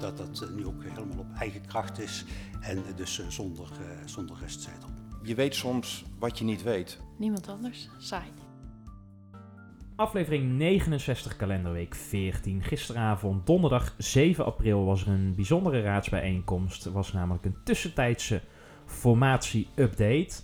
dat dat eh, nu ook helemaal op eigen kracht is en dus eh, zonder, eh, zonder restzetel. Je weet soms wat je niet weet. Niemand anders. Saai. Aflevering 69, kalenderweek 14. Gisteravond, donderdag 7 april, was er een bijzondere raadsbijeenkomst. Er was namelijk een tussentijdse formatie-update.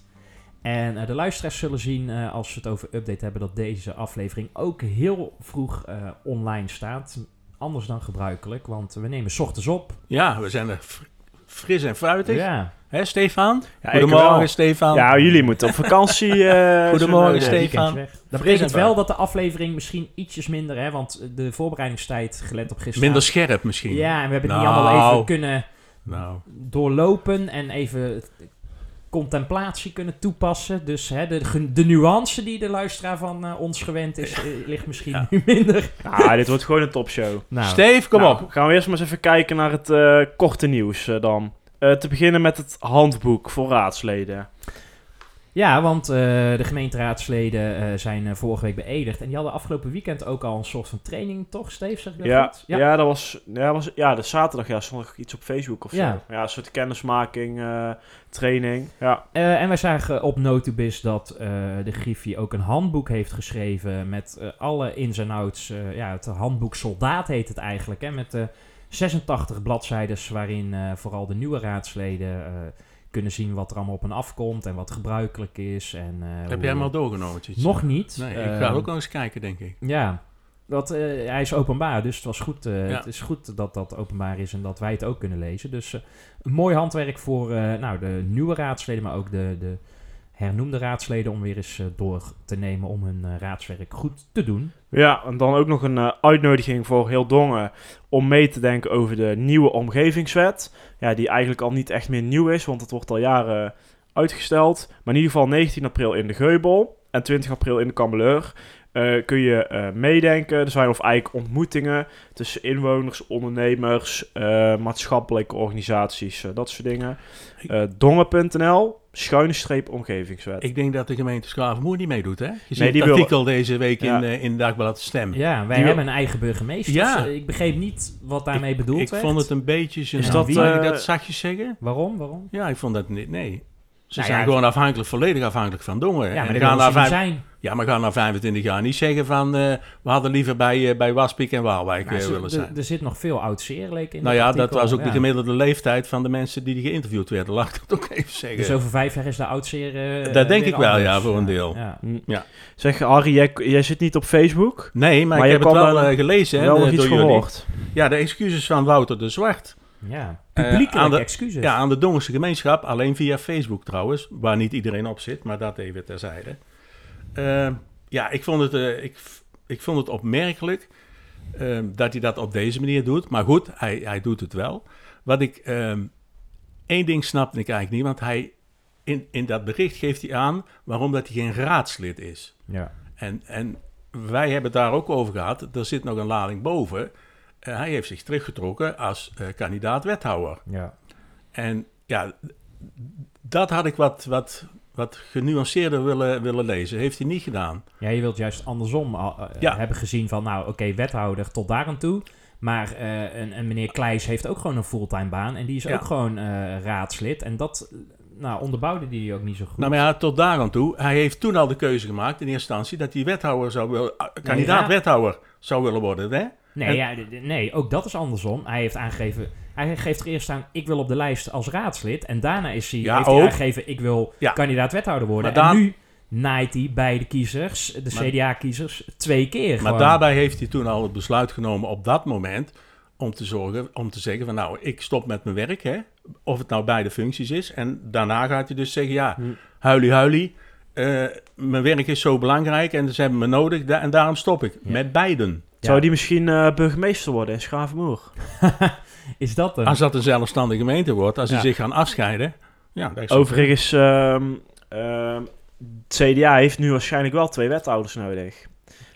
En uh, de luisteraars zullen zien, uh, als we het over update hebben, dat deze aflevering ook heel vroeg uh, online staat. Anders dan gebruikelijk, want we nemen 's ochtends op. Ja, we zijn er fr- fris en fruitig. Ja, Hè, Stefan? Ja, Goedemorgen. Stefan. Ja, jullie moeten op vakantie. eh, Goedemorgen, Stefan. Dat betekent en wel dat de aflevering misschien ietsjes minder, hè, want de voorbereidingstijd gelet op gisteren. Minder scherp misschien. Ja, en we hebben het Nou. niet allemaal even kunnen Nou, doorlopen en even contemplatie kunnen toepassen. Dus hè, de, de nuance die de luisteraar van eh, ons gewend is, eh, ligt misschien Ja. nu minder. Ja, dit wordt gewoon een topshow. Nou, Steve, kom Nou, op. Gaan we eerst maar eens even kijken naar het eh, korte nieuws dan. Eh, te beginnen met het handboek voor raadsleden. Ja, want eh, de gemeenteraadsleden eh, zijn eh, vorige week beëdigd. En die hadden afgelopen weekend ook al een soort van training, toch, Steve? Zeg ik dat Ja, goed? ja. dat was, ja, was ja, de zaterdag ja, stond nog iets op Facebook of Ja. zo. Ja, een soort kennismaking, training. Ja. En wij zagen op Notubis dat de Griffie ook een handboek heeft geschreven met alle ins en outs. ja, het handboek Soldaat heet het eigenlijk. Hè, met eh 86 bladzijdes waarin vooral de nieuwe raadsleden kunnen zien wat er allemaal op hen afkomt en wat gebruikelijk is. En, eh, Heb hoe- jij hem al doorgenomen? Nog niet. Nee, ik Ehm, ga ook nog eens kijken, denk ik. Ja, dat, eh, hij is openbaar, dus het, was goed, eh, Ja. het is goed dat dat openbaar is en dat wij het ook kunnen lezen. Dus eh, een mooi handwerk voor eh, nou, de nieuwe raadsleden, maar ook de, de hernoemde raadsleden om weer eens eh, door te nemen om hun eh, raadswerk goed te doen. ja, en dan ook nog een eh, uitnodiging voor heel Dongen om mee te denken over de nieuwe omgevingswet. Ja, die eigenlijk al niet echt meer nieuw is, want het wordt al jaren uitgesteld. Maar in ieder geval 19 april in de Geubel en 20 april in de Kameleur. Eh, kun je eh, meedenken. Er zijn of eigenlijk ontmoetingen tussen inwoners, ondernemers, eh, maatschappelijke organisaties, dat soort dingen. Eh, Dongen.nl, schuine streep omgevingswet. Ik denk dat de gemeente Schavenmoer niet meedoet, hè? Je ziet die het wil- artikel deze week Ja. in, in Dagblad Stem. Ja, wij Die hebben een eigen burgemeester. Ja. dus, ik begreep niet wat daarmee bedoeld ik werd. vond het een beetje... Is dat, ik eh, dat zachtjes zeggen? Waarom? Waarom? Ja, ik vond dat niet... Nee. Ze Nou zijn ja, gewoon afhankelijk, volledig afhankelijk van Dongen. Ja, maar En dat gaan vijf- zijn. Ja, maar gaan na 25 jaar niet zeggen van... eh, we hadden liever bij, eh, bij Waspik en Waalwijk Nou, eh, ze- willen er- zijn. Er zit nog veel oud zeer, leek in nou dat ja, dat was ook Ja. de gemiddelde leeftijd van de mensen die, die geïnterviewd werden. Laat ik dat ook even zeggen. Dus over vijf jaar is de oud zeer... eh, Dat denk ik wel, anders. ja, voor een deel. Ja. Zeg, Harry, jij, jij zit niet op Facebook? Nee, maar, Maar ik je heb het wel gelezen hè, wel jullie. gehoord. Ja, de excuses van Wouter de Zwart. Ja, publiekelijke aan de- excuses. Ja, aan de Dongense gemeenschap. Alleen via Facebook trouwens. Waar niet iedereen op zit, maar dat even terzijde. Eh, ja, ik vond het, eh, ik, ik vond het opmerkelijk eh, dat hij dat op deze manier doet. Maar goed, hij, hij doet het wel. Wat ik... eh, één ding snapte ik eigenlijk niet, want hij... In, in dat bericht geeft hij aan waarom dat hij geen raadslid is. Ja. En, en wij hebben het daar ook over gehad. Er zit nog een lading boven. Eh, hij heeft zich teruggetrokken als eh, kandidaat wethouder. ja. En ja, dat had ik wat, wat, wat genuanceerder willen, willen lezen. Heeft hij niet gedaan. Ja, je wilt juist andersom eh, Ja. hebben gezien van, nou oké, wethouder tot daar aan toe. Maar eh, een, een meneer Kleijs heeft ook gewoon een fulltime baan. En die is Ja. ook gewoon eh, raadslid. En dat eh, nou, onderbouwde die ook niet zo goed. Nou, maar ja, tot daar aan toe. Hij heeft toen al de keuze gemaakt in eerste instantie dat hij wethouder zou willen, ah, kandidaat ja. wethouder zou willen worden. Hè? nee, en- ja, nee, ook dat is andersom. Hij heeft aangegeven, hij geeft er eerst aan, ik wil op de lijst als raadslid. En daarna is hij, Ja, heeft hij ook. aangegeven, ik wil Ja. kandidaat wethouder worden. Maar En nu naait hij bij de kiezers, de CDA-kiezers, twee keer Maar gewoon. daarbij heeft hij toen al het besluit genomen op dat moment om te zorgen, om te zeggen van nou, ik stop met mijn werk, hè, of het nou beide functies is. En daarna gaat hij dus zeggen, ja, Hm. huilie huilie, eh, mijn werk is zo belangrijk en ze hebben me nodig da- en daarom stop ik. Ja. Met beiden. Ja. Zou die misschien eh, burgemeester worden in Schavenmoer? Is dat een... Als dat een zelfstandige gemeente wordt, als Ja. die zich gaan afscheiden, Ja, dat is Overigens, ehm, ehm, het CDA heeft nu waarschijnlijk wel twee wethouders nodig.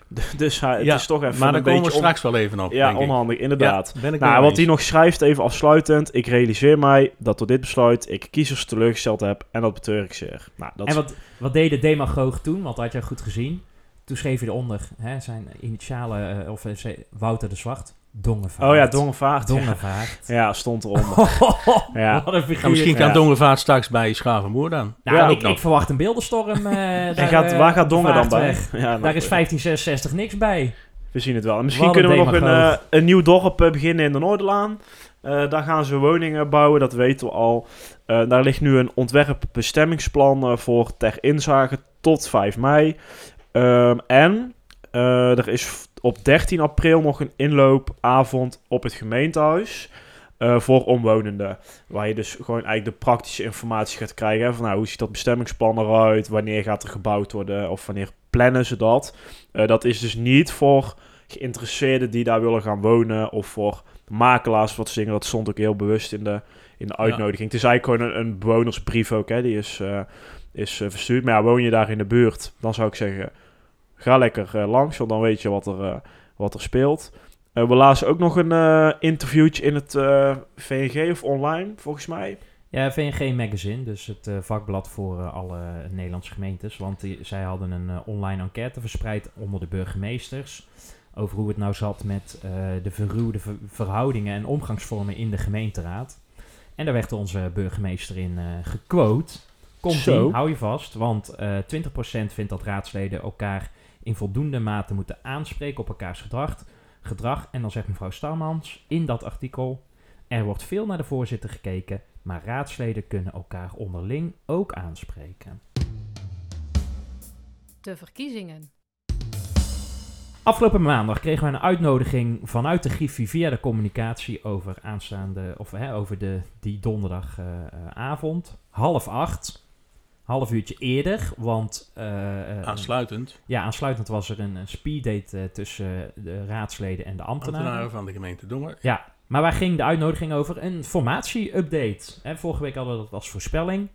dus hij, het Ja, is toch even Maar een daar komen we straks wel even op. ja, denk ik. onhandig, inderdaad. Ja, ben ik Nou, wat eens. hij nog schrijft, even afsluitend. Ik realiseer mij dat door dit besluit ik kiezers teleurgesteld heb en dat betreur ik zeer. Nou, dat En wat, wat deed de demagoog toen? Want dat had je goed gezien. Toen schreef hij eronder hè, zijn initialen, eh, of eh, ze- Wouter de Zwart. Dongevaart. Oh ja, Dongevaart. Dongevaart. Ja, stond eronder. Ja. Wat een figuur. Ja, misschien kan Ja. Dongevaart straks bij Schavenmoer dan. Nou, Ja, ik, verwacht een beeldenstorm. eh En daar, gaat, eh, waar gaat Dongen dan bij? Nou, Daar is 1566 niks bij. We zien het wel. En misschien kunnen we nog een, eh, een nieuw dorp beginnen in de Noorderlaan. Eh, daar gaan ze woningen bouwen, dat weten we al. Eh, daar ligt nu een ontwerpbestemmingsplan voor ter inzage tot 5 mei. Ehm, en eh, er is op 13 april nog een inloopavond op het gemeentehuis. eh, voor omwonenden. Waar je dus gewoon eigenlijk de praktische informatie gaat krijgen. hè, Van nou, hoe ziet dat bestemmingsplan eruit? Wanneer gaat er gebouwd worden? Of wanneer plannen ze dat? Eh, dat is dus niet voor geïnteresseerden die daar willen gaan wonen. Of voor makelaars wat zingen. Dat stond ook heel bewust in de, in de uitnodiging. Het is eigenlijk gewoon een, een bewonersbrief ook. Hè, die is, eh, is verstuurd. Maar ja, woon je daar in de buurt, dan zou ik zeggen... Ga lekker eh, langs, want dan weet je wat er, eh, wat er speelt. Eh, we lazen ook nog een interviewtje in het VNG of online, volgens mij. Ja, VNG Magazine, dus het vakblad voor alle Nederlandse gemeentes. Want die, zij hadden een online enquête verspreid onder de burgemeesters. Over hoe het nou zat met de verruwde ver- verhoudingen en omgangsvormen in de gemeenteraad. En daar werd onze burgemeester in eh gequote. Komt Zo. hou je vast. Want eh 20% vindt dat raadsleden elkaar in voldoende mate moeten aanspreken op elkaars gedrag. gedrag. En dan zegt mevrouw Starmans in dat artikel... Er wordt veel naar de voorzitter gekeken, maar raadsleden kunnen elkaar onderling ook aanspreken. De verkiezingen. Afgelopen maandag kregen we een uitnodiging vanuit de Griffie via de communicatie over aanstaande, of hè, over de, die donderdagavond, half acht. Half uurtje eerder, want eh, eh, Aansluitend. ja, aansluitend was er een, speeddate eh, tussen de raadsleden en de ambtenaren. Ambtenaren van de gemeente Dongen. Ja, maar waar ging de uitnodiging over? Een formatie-update. Vorige week hadden we dat als voorspelling.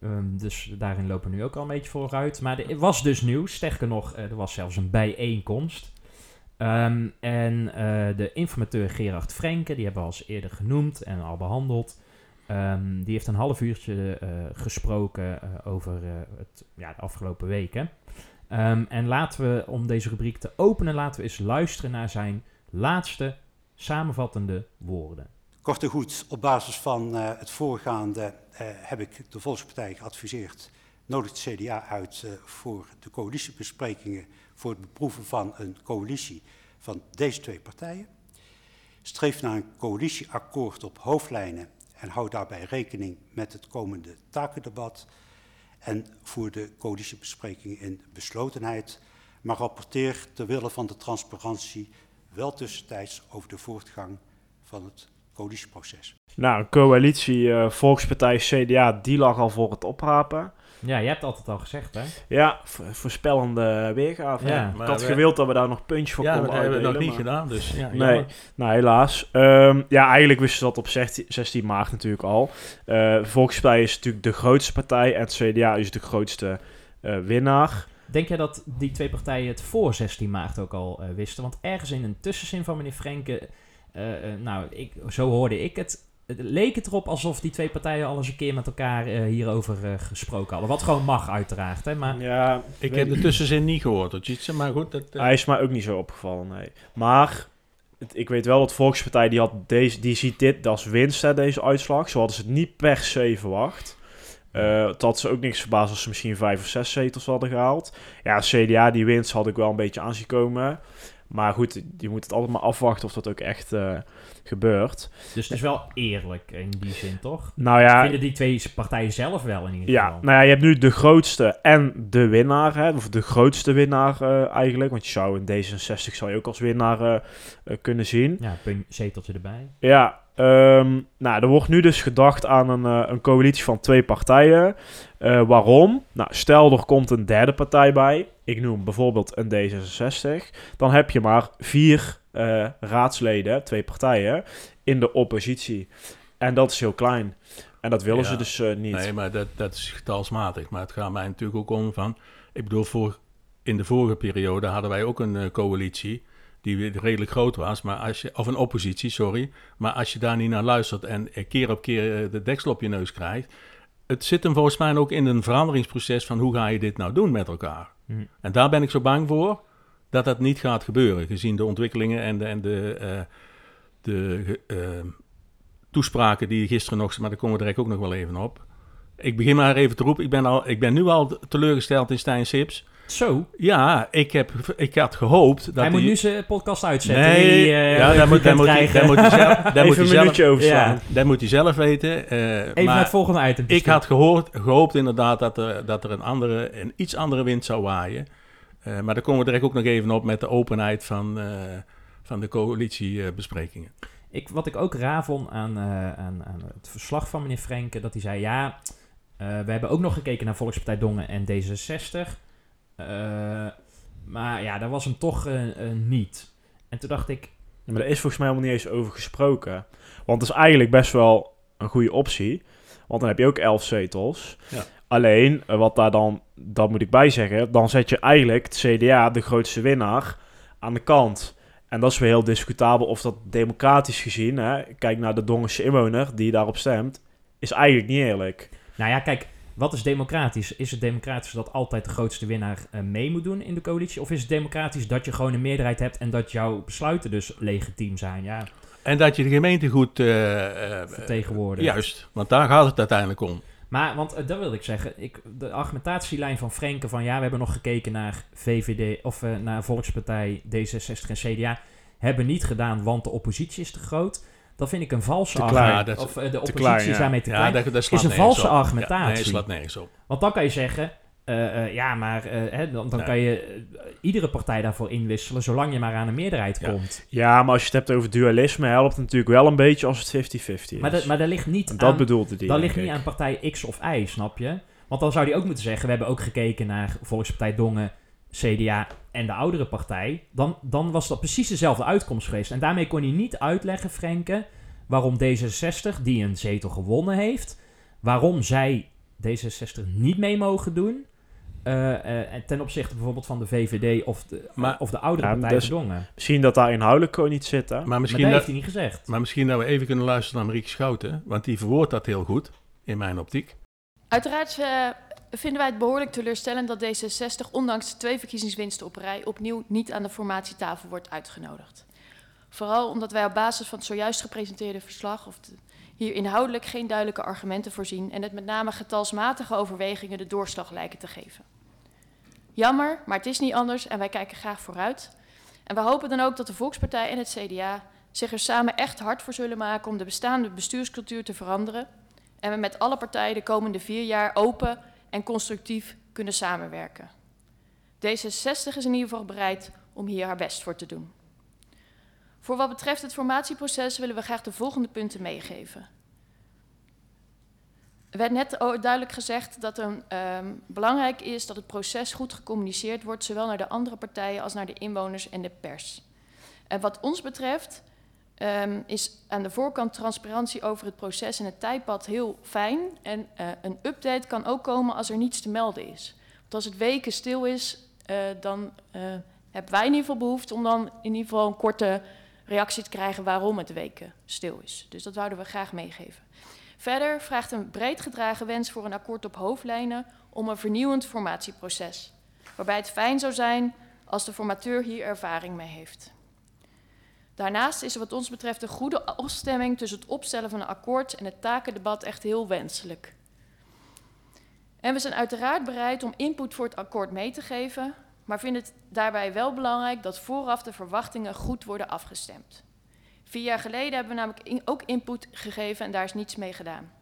Ehm, dus daarin lopen we nu ook al een beetje vooruit. Maar er was dus nieuws. Sterker nog, eh, er was zelfs een bijeenkomst. Ehm, en eh, de informateur Gerard Frenke, die hebben we al eens eerder genoemd en al behandeld. Ehm, die heeft een half uurtje eh, gesproken eh, over eh, het, ja, de afgelopen weken. Ehm, en laten we, om deze rubriek te openen, laten we eens luisteren naar zijn laatste samenvattende woorden. Kort en goed, op basis van het voorgaande heb ik de Volkspartij geadviseerd. Nodig het CDA uit voor de coalitiebesprekingen. voor het beproeven van een coalitie van deze twee partijen. Streef naar een coalitieakkoord op hoofdlijnen en hou daarbij rekening met het komende takendebat. En voer de coalitiebesprekingen in beslotenheid. Maar rapporteer ter wille van de transparantie wel tussentijds over de voortgang van het coalitieproces. Nou, een coalitie eh, Volkspartij CDA, die lag al voor het oprapen. Ja, je hebt altijd al gezegd, hè? Ja, voorspellende weergave. Ja, ik maar had we- gewild dat we daar nog puntjes voor Ja, konden dat hebben we nog niet maar- gedaan. Dus ja, Nee, nou helaas. Ehm, ja, eigenlijk wisten ze dat op 16, 16 maart natuurlijk al. Eh Volkspartij is natuurlijk de grootste partij en het CDA is de grootste eh, winnaar. Denk jij dat die twee partijen het voor 16 maart ook al eh, wisten? Want ergens in een tussenzin van meneer Frenke, eh, eh, nou, ik, zo hoorde ik het leek het erop alsof die twee partijen al eens een keer met elkaar eh, hierover eh, gesproken hadden. Wat gewoon mag, uiteraard. Hè? Maar Ja, Ik heb de tussenzin niet gehoord, hoor, Tjitse, maar goed. Dat, eh, Hij is mij ook niet zo opgevallen, nee. Maar het- ik weet wel dat Volkspartij, die, had deze, die ziet dit als winst, hè, deze uitslag. Zo hadden ze het niet per se verwacht. Eh had ze ook niks verbaasd als ze misschien vijf of zes zetels hadden gehaald. Ja, CDA, die winst had ik wel een beetje aan zien komen. Maar goed, je moet het altijd maar afwachten of dat ook echt eh, gebeurt. dus het is wel eerlijk in die zin, toch? Nou ja, Vinden die twee partijen zelf wel in ieder Ja, geval. nou ja, je hebt nu de grootste en de winnaar, hè, of de grootste winnaar eh, eigenlijk. Want je zou in D66 zou je ook als winnaar eh, eh, kunnen zien. Ja, punt, zeteltje erbij. Ja, ehm, nou, er wordt nu dus gedacht aan een, een coalitie van twee partijen. Waarom? Nou, stel er komt een derde partij bij. Ik noem bijvoorbeeld een D66. Dan heb je maar vier eh, raadsleden, twee partijen, in de oppositie. En dat is heel klein. En dat willen Ja. ze dus eh, niet. Nee, maar dat, dat is getalsmatig. Maar het gaat mij natuurlijk ook om van... Ik bedoel, voor, in de vorige periode hadden wij ook een eh, coalitie... die redelijk groot was, maar als je, of een oppositie, sorry. Maar als je daar niet naar luistert en er keer op keer de deksel op je neus krijgt... Het zit hem volgens mij ook in een veranderingsproces van hoe ga je dit nou doen met elkaar. Hm. En daar ben ik zo bang voor dat dat niet gaat gebeuren, gezien de ontwikkelingen en de, en de, eh, de eh, toespraken die gisteren nog, maar daar komen we direct ook nog wel even op. Ik begin maar even te roepen, ik ben, al, ik ben nu al teleurgesteld in Stijn Sips. Zo, Ja, ik, heb, ik had gehoopt dat hij moet nu zijn podcast uitzetten. Nee, die, eh, ja, daar moet, moet, hij, krijgen. daar moet hij zelf, daar moet hij zelf, over Ja. slaan. dat moet hij zelf weten. eh, Even naar het volgende item. ik had gehoord, gehoopt inderdaad dat er, dat er een, andere, een iets andere wind zou waaien. Eh, maar daar komen we direct ook nog even op met de openheid van, eh, van de coalitiebesprekingen. Ik, wat ik ook raar vond aan, eh, aan, aan het verslag van meneer Frenke, dat hij zei, ja, eh, we hebben ook nog gekeken naar Volkspartij Dongen en D66. Eh, maar ja, daar was hem toch niet. En toen dacht ik, Ja, maar daar is volgens mij helemaal niet eens over gesproken. Want het is eigenlijk best wel een goede optie. Want dan heb je ook elf zetels. Ja. Alleen, eh, wat daar dan, dat moet ik bij zeggen, dan zet je eigenlijk het CDA, de grootste winnaar, aan de kant. En dat is weer heel discutabel of dat democratisch gezien, hè, kijk naar de Dongense inwoner die daarop stemt, is eigenlijk niet eerlijk. nou ja, kijk, wat is democratisch? Is het democratisch dat altijd de grootste winnaar eh, mee moet doen in de coalitie? Of is het democratisch dat je gewoon een meerderheid hebt en dat jouw besluiten dus legitiem zijn? Ja, En dat je de gemeente goed eh, eh, vertegenwoordigd. Juist, want daar gaat het uiteindelijk om. Maar, want eh, dat wil ik zeggen, ik, de argumentatielijn van Frenke van ja, we hebben nog gekeken naar VVD of eh, naar Volkspartij, D66 en CDA, hebben niet gedaan, want de oppositie is te groot. Dat vind ik een valse Te argumentatie. Of eh, de oppositie is daarmee te Ja, klein. dat, Is een valse op. argumentatie. Ja, nee, slaat nergens op. Want dan kan je zeggen, ja, maar eh, hè, dan, dan Nee. kan je eh, iedere partij daarvoor inwisselen, zolang je maar aan een meerderheid Ja. komt. Ja, maar als je het hebt over dualisme, helpt het natuurlijk wel een beetje als het 50-50 is. Maar, dat, maar dat ligt niet En dat aan... bedoelde die. Dat ligt niet ik. aan partij X of Y, snap je? Want dan zou die ook moeten zeggen: we hebben ook gekeken naar Volkspartij Dongen, CDA en de oudere partij. Dan, dan was dat precies dezelfde uitkomst geweest. En daarmee kon hij niet uitleggen, Frenke, waarom D66, die een zetel gewonnen heeft, waarom zij D66 niet mee mogen doen. Eh, eh, ten opzichte bijvoorbeeld van de VVD of de, Maar- of de oudere Ja, partij dus-. Misschien dat daar inhoudelijk gewoon niet zit, hè? Maar misschien, dat dat, heeft hij niet gezegd. maar misschien dat we even kunnen luisteren naar Marieke Schouten, want die verwoordt dat heel goed, in mijn optiek. Uiteraard eh, vinden wij het behoorlijk teleurstellend dat D66, ondanks de twee verkiezingswinsten op rij, opnieuw niet aan de formatietafel wordt uitgenodigd. Vooral omdat wij op basis van het zojuist gepresenteerde verslag of de- hier inhoudelijk geen duidelijke argumenten voorzien en het met name getalsmatige overwegingen de doorslag lijken te geven. Jammer, maar het is niet anders en wij kijken graag vooruit. En we hopen dan ook dat de Volkspartij en het CDA zich er samen echt hard voor zullen maken om de bestaande bestuurscultuur te veranderen en we met alle partijen de komende vier jaar open en constructief kunnen samenwerken. D66 is in ieder geval bereid om hier haar best voor te doen. Voor wat betreft het formatieproces willen we graag de volgende punten meegeven. Er werd net duidelijk gezegd dat het ehm, belangrijk is dat het proces goed gecommuniceerd wordt, zowel naar de andere partijen als naar de inwoners en de pers. En wat ons betreft ehm, is aan de voorkant transparantie over het proces en het tijdpad heel fijn. En eh, een update kan ook komen als er niets te melden is. Want als het weken stil is, eh, dan eh, hebben wij in ieder geval behoefte om dan in ieder geval een korte reactie te krijgen waarom het weken stil is. Dus dat wouden we graag meegeven. Verder vraagt een breed gedragen wens voor een akkoord op hoofdlijnen om een vernieuwend formatieproces. Waarbij het fijn zou zijn als de formateur hier ervaring mee heeft. Daarnaast is er wat ons betreft een goede afstemming tussen het opstellen van een akkoord en het takendebat echt heel wenselijk. En we zijn uiteraard bereid om input voor het akkoord mee te geven, maar vinden het daarbij wel belangrijk dat vooraf de verwachtingen goed worden afgestemd. Vier jaar geleden hebben we namelijk ook input gegeven en daar is niets mee gedaan.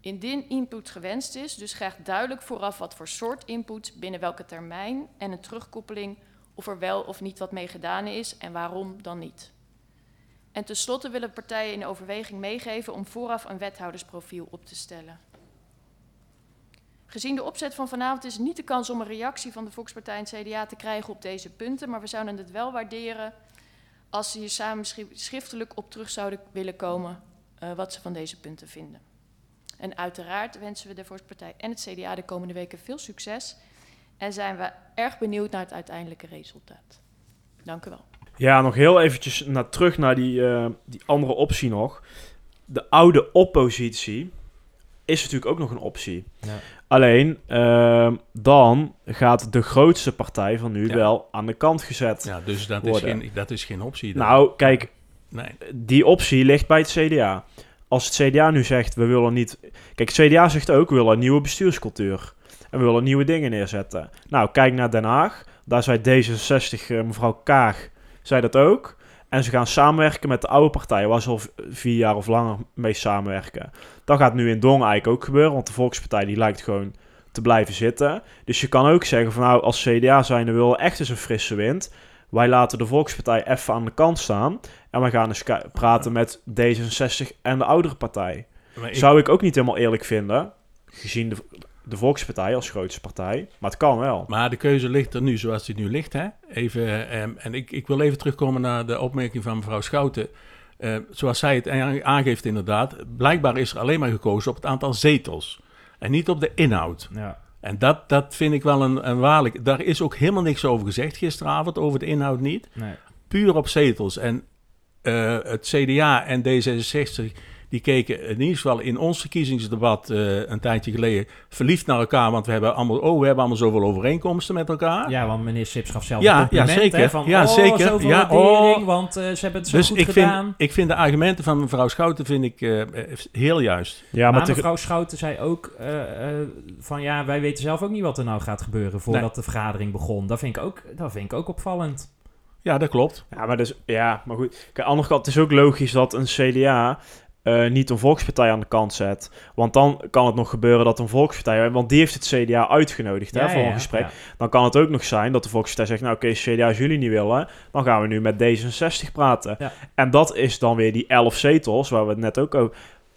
Indien input gewenst is, dus graag duidelijk vooraf wat voor soort input, binnen welke termijn en een terugkoppeling of er wel of niet wat mee gedaan is en waarom dan niet. En tenslotte willen partijen in overweging meegeven om vooraf een wethoudersprofiel op te stellen. Gezien de opzet van vanavond is het niet de kans om een reactie van de Volkspartij en het CDA te krijgen op deze punten, maar we zouden het wel waarderen als ze hier samen schri- schriftelijk op terug zouden willen komen eh, wat ze van deze punten vinden. En uiteraard wensen we de Volkspartij en het CDA de komende weken veel succes. En zijn we erg benieuwd naar het uiteindelijke resultaat. Dank u wel. Ja, nog heel eventjes naar, terug naar die, eh, die andere optie nog. De oude oppositie is natuurlijk ook nog een optie. Ja. Alleen, ehm, dan gaat de grootste partij van nu Ja. wel aan de kant gezet. Ja, dus dat is, geen, dat is geen optie. dan. Nou, kijk, nee. die optie ligt bij het CDA. Als het CDA nu zegt, we willen niet... Kijk, het CDA zegt ook, we willen een nieuwe bestuurscultuur. En we willen nieuwe dingen neerzetten. Nou, kijk naar Den Haag. Daar zei D66, eh, mevrouw Kaag, zei dat ook. En ze gaan samenwerken met de oude partijen, waar ze al vier jaar of langer mee samenwerken. Dat gaat nu in Dongen eigenlijk ook gebeuren, want de Volkspartij die lijkt gewoon te blijven zitten. Dus je kan ook zeggen van nou, als CDA zijn, we willen echt eens een frisse wind. Wij laten de Volkspartij even aan de kant staan. En we gaan eens praten met D66 en de oudere partij. Ik- Zou ik ook niet helemaal eerlijk vinden, gezien de, de Volkspartij als grootste partij. Maar het kan wel. Maar de keuze ligt er nu zoals die nu ligt. Hè? Even, ehm, en ik, ik wil even terugkomen naar de opmerking van mevrouw Schouten. Eh, zoals zij het aan- aangeeft inderdaad, blijkbaar is er alleen maar gekozen op het aantal zetels. En niet op de inhoud. Ja. En dat, dat vind ik wel een, een waarlijk... Daar is ook helemaal niks over gezegd gisteravond, over de inhoud niet. Nee. Puur op zetels. En eh, het CDA en D66, die keken in ieder geval in ons verkiezingsdebat eh, een tijdje geleden verliefd naar elkaar. Want we hebben allemaal, oh, we hebben allemaal zoveel overeenkomsten met elkaar. ja, want meneer Sips gaf zelf Ja, een compliment, ja, zeker. hè, van, Ja, oh, zeker. zoveel Ja, waardering, oh. want eh, ze hebben het zo dus goed ik gedaan. vind, ik vind de argumenten van mevrouw Schouten vind ik, eh, heel juist. Ja, maar maar te- mevrouw Schouten zei ook eh, eh, van ja, wij weten zelf ook niet wat er nou gaat gebeuren voordat Nee. de vergadering begon. Dat vind ik ook, dat vind ik ook opvallend. Ja, dat klopt. Ja, maar, dus, ja, maar goed. Kijk, aan de andere kant, het is ook logisch dat een CDA eh, niet een volkspartij aan de kant zet. Want dan kan het nog gebeuren dat een volkspartij... Want die heeft het CDA uitgenodigd hè, voor ja, een gesprek. ja. Dan kan het ook nog zijn dat de volkspartij zegt... Nou oké, CDA als jullie niet willen, dan gaan we nu met D66 praten. En dat is dan weer die 11 zetels, waar we het net ook over...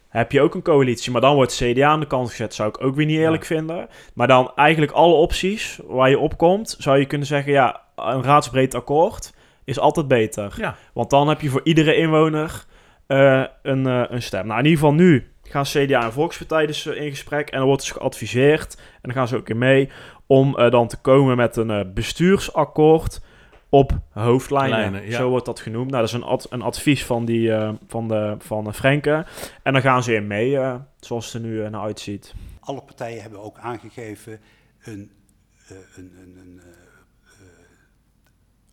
Heb je ook een coalitie, maar dan wordt CDA aan de kant gezet. Zou ik ook weer niet eerlijk vinden. Maar dan eigenlijk alle opties waar je op komt... zou je kunnen zeggen, ja, een raadsbreed akkoord is altijd beter. Want dan heb je voor iedere inwoner eh, een, eh, een stem. Nou, in ieder geval nu gaan CDA en Volkspartij dus eh, in gesprek. En er wordt dus geadviseerd, en daar gaan ze ook in mee... om dan te komen met een bestuursakkoord op hoofdlijnen. Lijnen, ja. Zo wordt dat genoemd. Nou, dat is een, ad- een advies van, die, eh, van, de, van eh, Frenke. En dan gaan ze in mee, eh, zoals het er nu naar uitziet. Alle partijen hebben ook aangegeven een, eh, een, een, een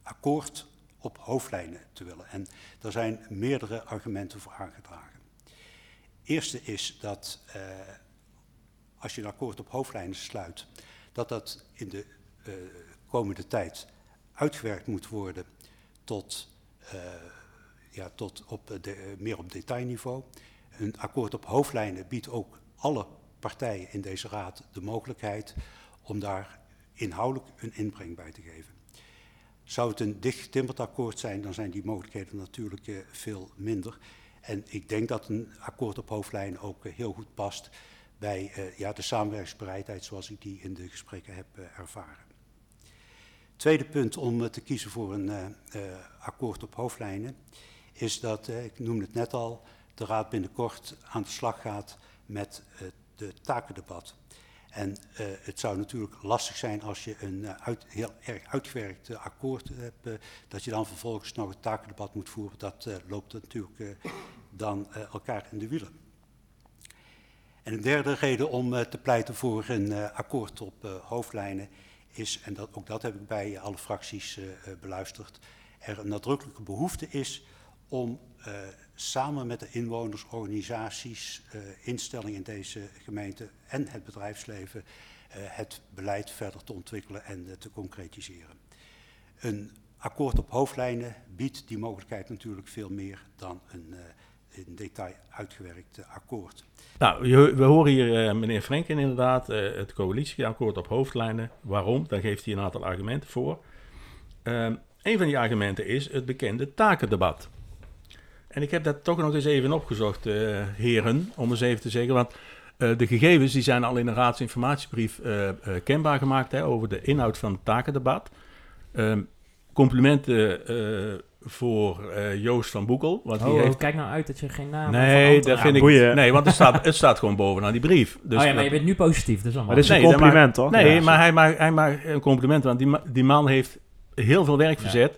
akkoord op hoofdlijnen te willen. En daar zijn meerdere argumenten voor aangedragen. Eerste is dat eh, als je een akkoord op hoofdlijnen sluit, dat dat in de eh, komende tijd uitgewerkt moet worden tot, eh, ja, tot op de, meer op detailniveau. Een akkoord op hoofdlijnen biedt ook alle partijen in deze raad de mogelijkheid om daar inhoudelijk een inbreng bij te geven. Zou het een dichtgetimmerd akkoord zijn, dan zijn die mogelijkheden natuurlijk eh, veel minder. En ik denk dat een akkoord op hoofdlijnen ook eh, heel goed past bij eh, ja, de samenwerkingsbereidheid zoals ik die in de gesprekken heb ervaren. Tweede punt om te kiezen voor een akkoord op hoofdlijnen is dat, ik noemde het net al, de Raad binnenkort aan de slag gaat met het de takendebat. En eh, het zou natuurlijk lastig zijn als je een eh, uit, heel erg uitgewerkt eh, akkoord hebt, dat je dan vervolgens nog het takendebat moet voeren. Dat loopt natuurlijk dan elkaar in de wielen. En een derde reden om te pleiten voor een akkoord op hoofdlijnen is, en dat, ook dat heb ik bij alle fracties beluisterd, er een nadrukkelijke behoefte is om eh, samen met de inwoners, organisaties, eh, instellingen in deze gemeente en het bedrijfsleven eh, het beleid verder te ontwikkelen en te concretiseren. Een akkoord op hoofdlijnen biedt die mogelijkheid natuurlijk veel meer dan een in detail uitgewerkt akkoord. Nou, we horen hier meneer Frenken inderdaad, het coalitieakkoord op hoofdlijnen. Waarom? Daar geeft hij een aantal argumenten voor. Ehm een van die argumenten is het bekende takendebat. En ik heb dat toch nog eens even opgezocht, eh, heren, om eens even te zeggen. Want eh, de gegevens die zijn al in een raadsinformatiebrief eh, kenbaar gemaakt hè, over de inhoud van het takendebat. Ehm, complimenten eh, voor eh, Joost van Boekel. Want die Oh, heeft... kijk nou uit dat je geen naam Nee, dat vind ik... boeien. Nee, want het staat, het staat gewoon bovenaan die brief. Dus oh ja, maar dat- je bent nu positief, dus allemaal. Maar dit is een Nee, dat compliment, toch? Nee, Ja. maar hij maakt, hij maakt een compliment, want die, ma- die man heeft heel veel werk Ja. verzet.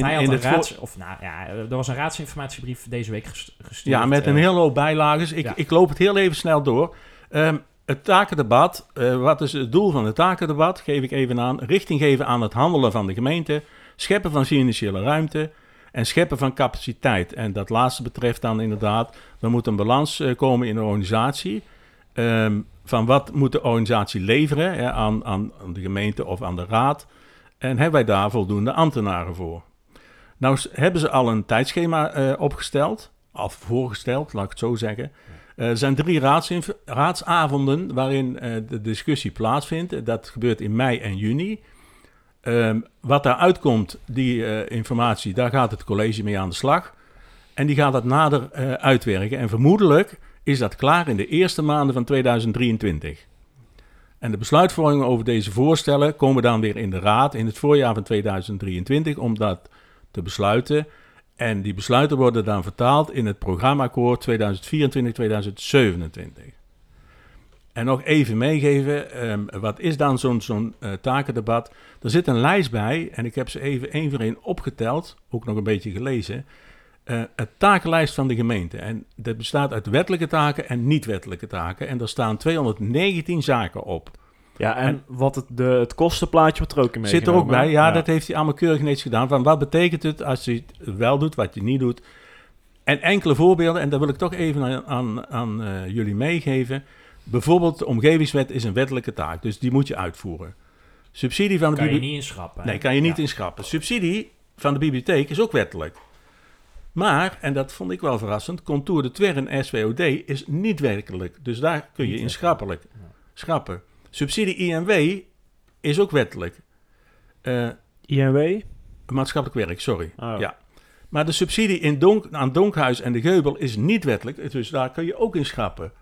Hij had in een voor- raads... Of nou ja, er was een raadsinformatiebrief deze week ges- gestuurd. Ja, met een eh, hele hoop bijlagen. Ik, ja. ik loop het heel even snel door. Ehm, het takendebat, eh, wat is het doel van het takendebat? Geef ik even aan. Richting geven aan het handelen van de gemeente, scheppen van financiële ruimte en scheppen van capaciteit. En dat laatste betreft dan inderdaad, er moet een balans eh, komen in de organisatie. Ehm, van wat moet de organisatie leveren hè, aan, aan, aan de gemeente of aan de raad? En hebben wij daar voldoende ambtenaren voor? Nou hebben ze al een tijdschema eh, opgesteld, of voorgesteld, laat ik het zo zeggen. Eh, er zijn drie raadsavonden waarin eh, de discussie plaatsvindt. Dat gebeurt in mei en juni. Ehm, wat daaruit komt, die informatie, daar gaat het college mee aan de slag. En die gaat dat nader uitwerken. En vermoedelijk is dat klaar in de eerste maanden van 2023. En de besluitvormingen over deze voorstellen komen dan weer in de raad in het voorjaar van 2023 om dat te besluiten. En die besluiten worden dan vertaald in het programmaakkoord 2024-2027. En nog even meegeven, ehm, wat is dan zo'n zo'n eh, takendebat? Er zit een lijst bij en ik heb ze even één voor één opgeteld, ook nog een beetje gelezen. Eh het takenlijst van de gemeente. En dat bestaat uit wettelijke taken en niet-wettelijke taken. En daar staan 219 zaken op. Ja, en, wat het, de, het kostenplaatje wordt er ook in Zit er ook bij. Ja, dat heeft hij allemaal keurig netjes gedaan. Van wat betekent het als je het wel doet, wat je niet doet. En enkele voorbeelden, en daar wil ik toch even aan, aan, aan eh, jullie meegeven. Bijvoorbeeld, de omgevingswet is een wettelijke taak, dus die moet je uitvoeren. Subsidie van de Kan je niet inschrappen. Nee, kan je niet Ja. inschrappen. Subsidie van de bibliotheek is ook wettelijk. Maar, en dat vond ik wel verrassend, Contour de Twern SWOD is niet werkelijk. Dus daar kun je Niet in wettelijk. schrappelijk, Ja. schrappen. Subsidie INW is ook wettelijk. Eh, INW? maatschappelijk werk, sorry. Oh. Ja. Maar de subsidie in Donk, aan Donkhuis en de Geubel is niet wettelijk. Dus daar kun je ook in schrappen.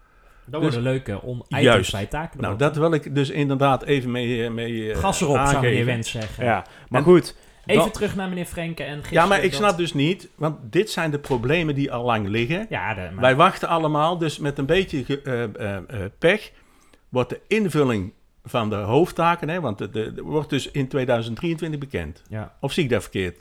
Dat Dus- worden leuke on Juist. bij taken. Nou, dat wil ik dus inderdaad even mee, eh, mee eh, Gas erop, zou aangeven. meneer Wens zeggen. Ja, maar En- goed. Even dan- terug naar meneer Frenke en Ja, maar ik dat- snap dus niet, want dit zijn de problemen die al lang liggen. Ja, de, maar- Wij wachten allemaal, dus met een beetje eh, eh, eh, pech wordt de invulling van de hoofdtaken, hè, want de- wordt dus in 2023 bekend. ja. Of zie ik dat verkeerd?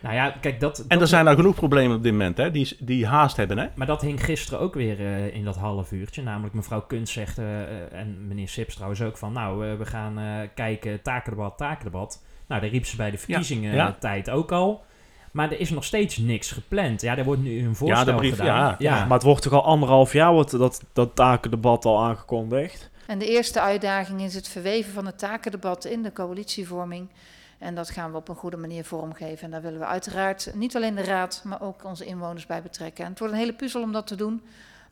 Nou ja, kijk, dat... En dat- er zijn al genoeg problemen op dit moment, hè, die, die haast hebben. Hè? Maar dat hing gisteren ook weer eh, in dat half uurtje. Namelijk mevrouw Kunst zegt, eh, eh, en meneer Sips trouwens ook van... Nou, we gaan kijken, takendebat, takendebat. Nou, daar riep ze bij de verkiezingen ja. tijd ook al. Maar er is nog steeds niks gepland. Ja, er wordt nu een voorstel de brief, gedaan. ja. Maar het wordt toch al anderhalf jaar wordt dat, dat takendebat al aangekondigd. En de eerste uitdaging is het verweven van het takendebat in de coalitievorming. En dat gaan we op een goede manier vormgeven. En daar willen we uiteraard niet alleen de raad, maar ook onze inwoners bij betrekken. En het wordt een hele puzzel om dat te doen,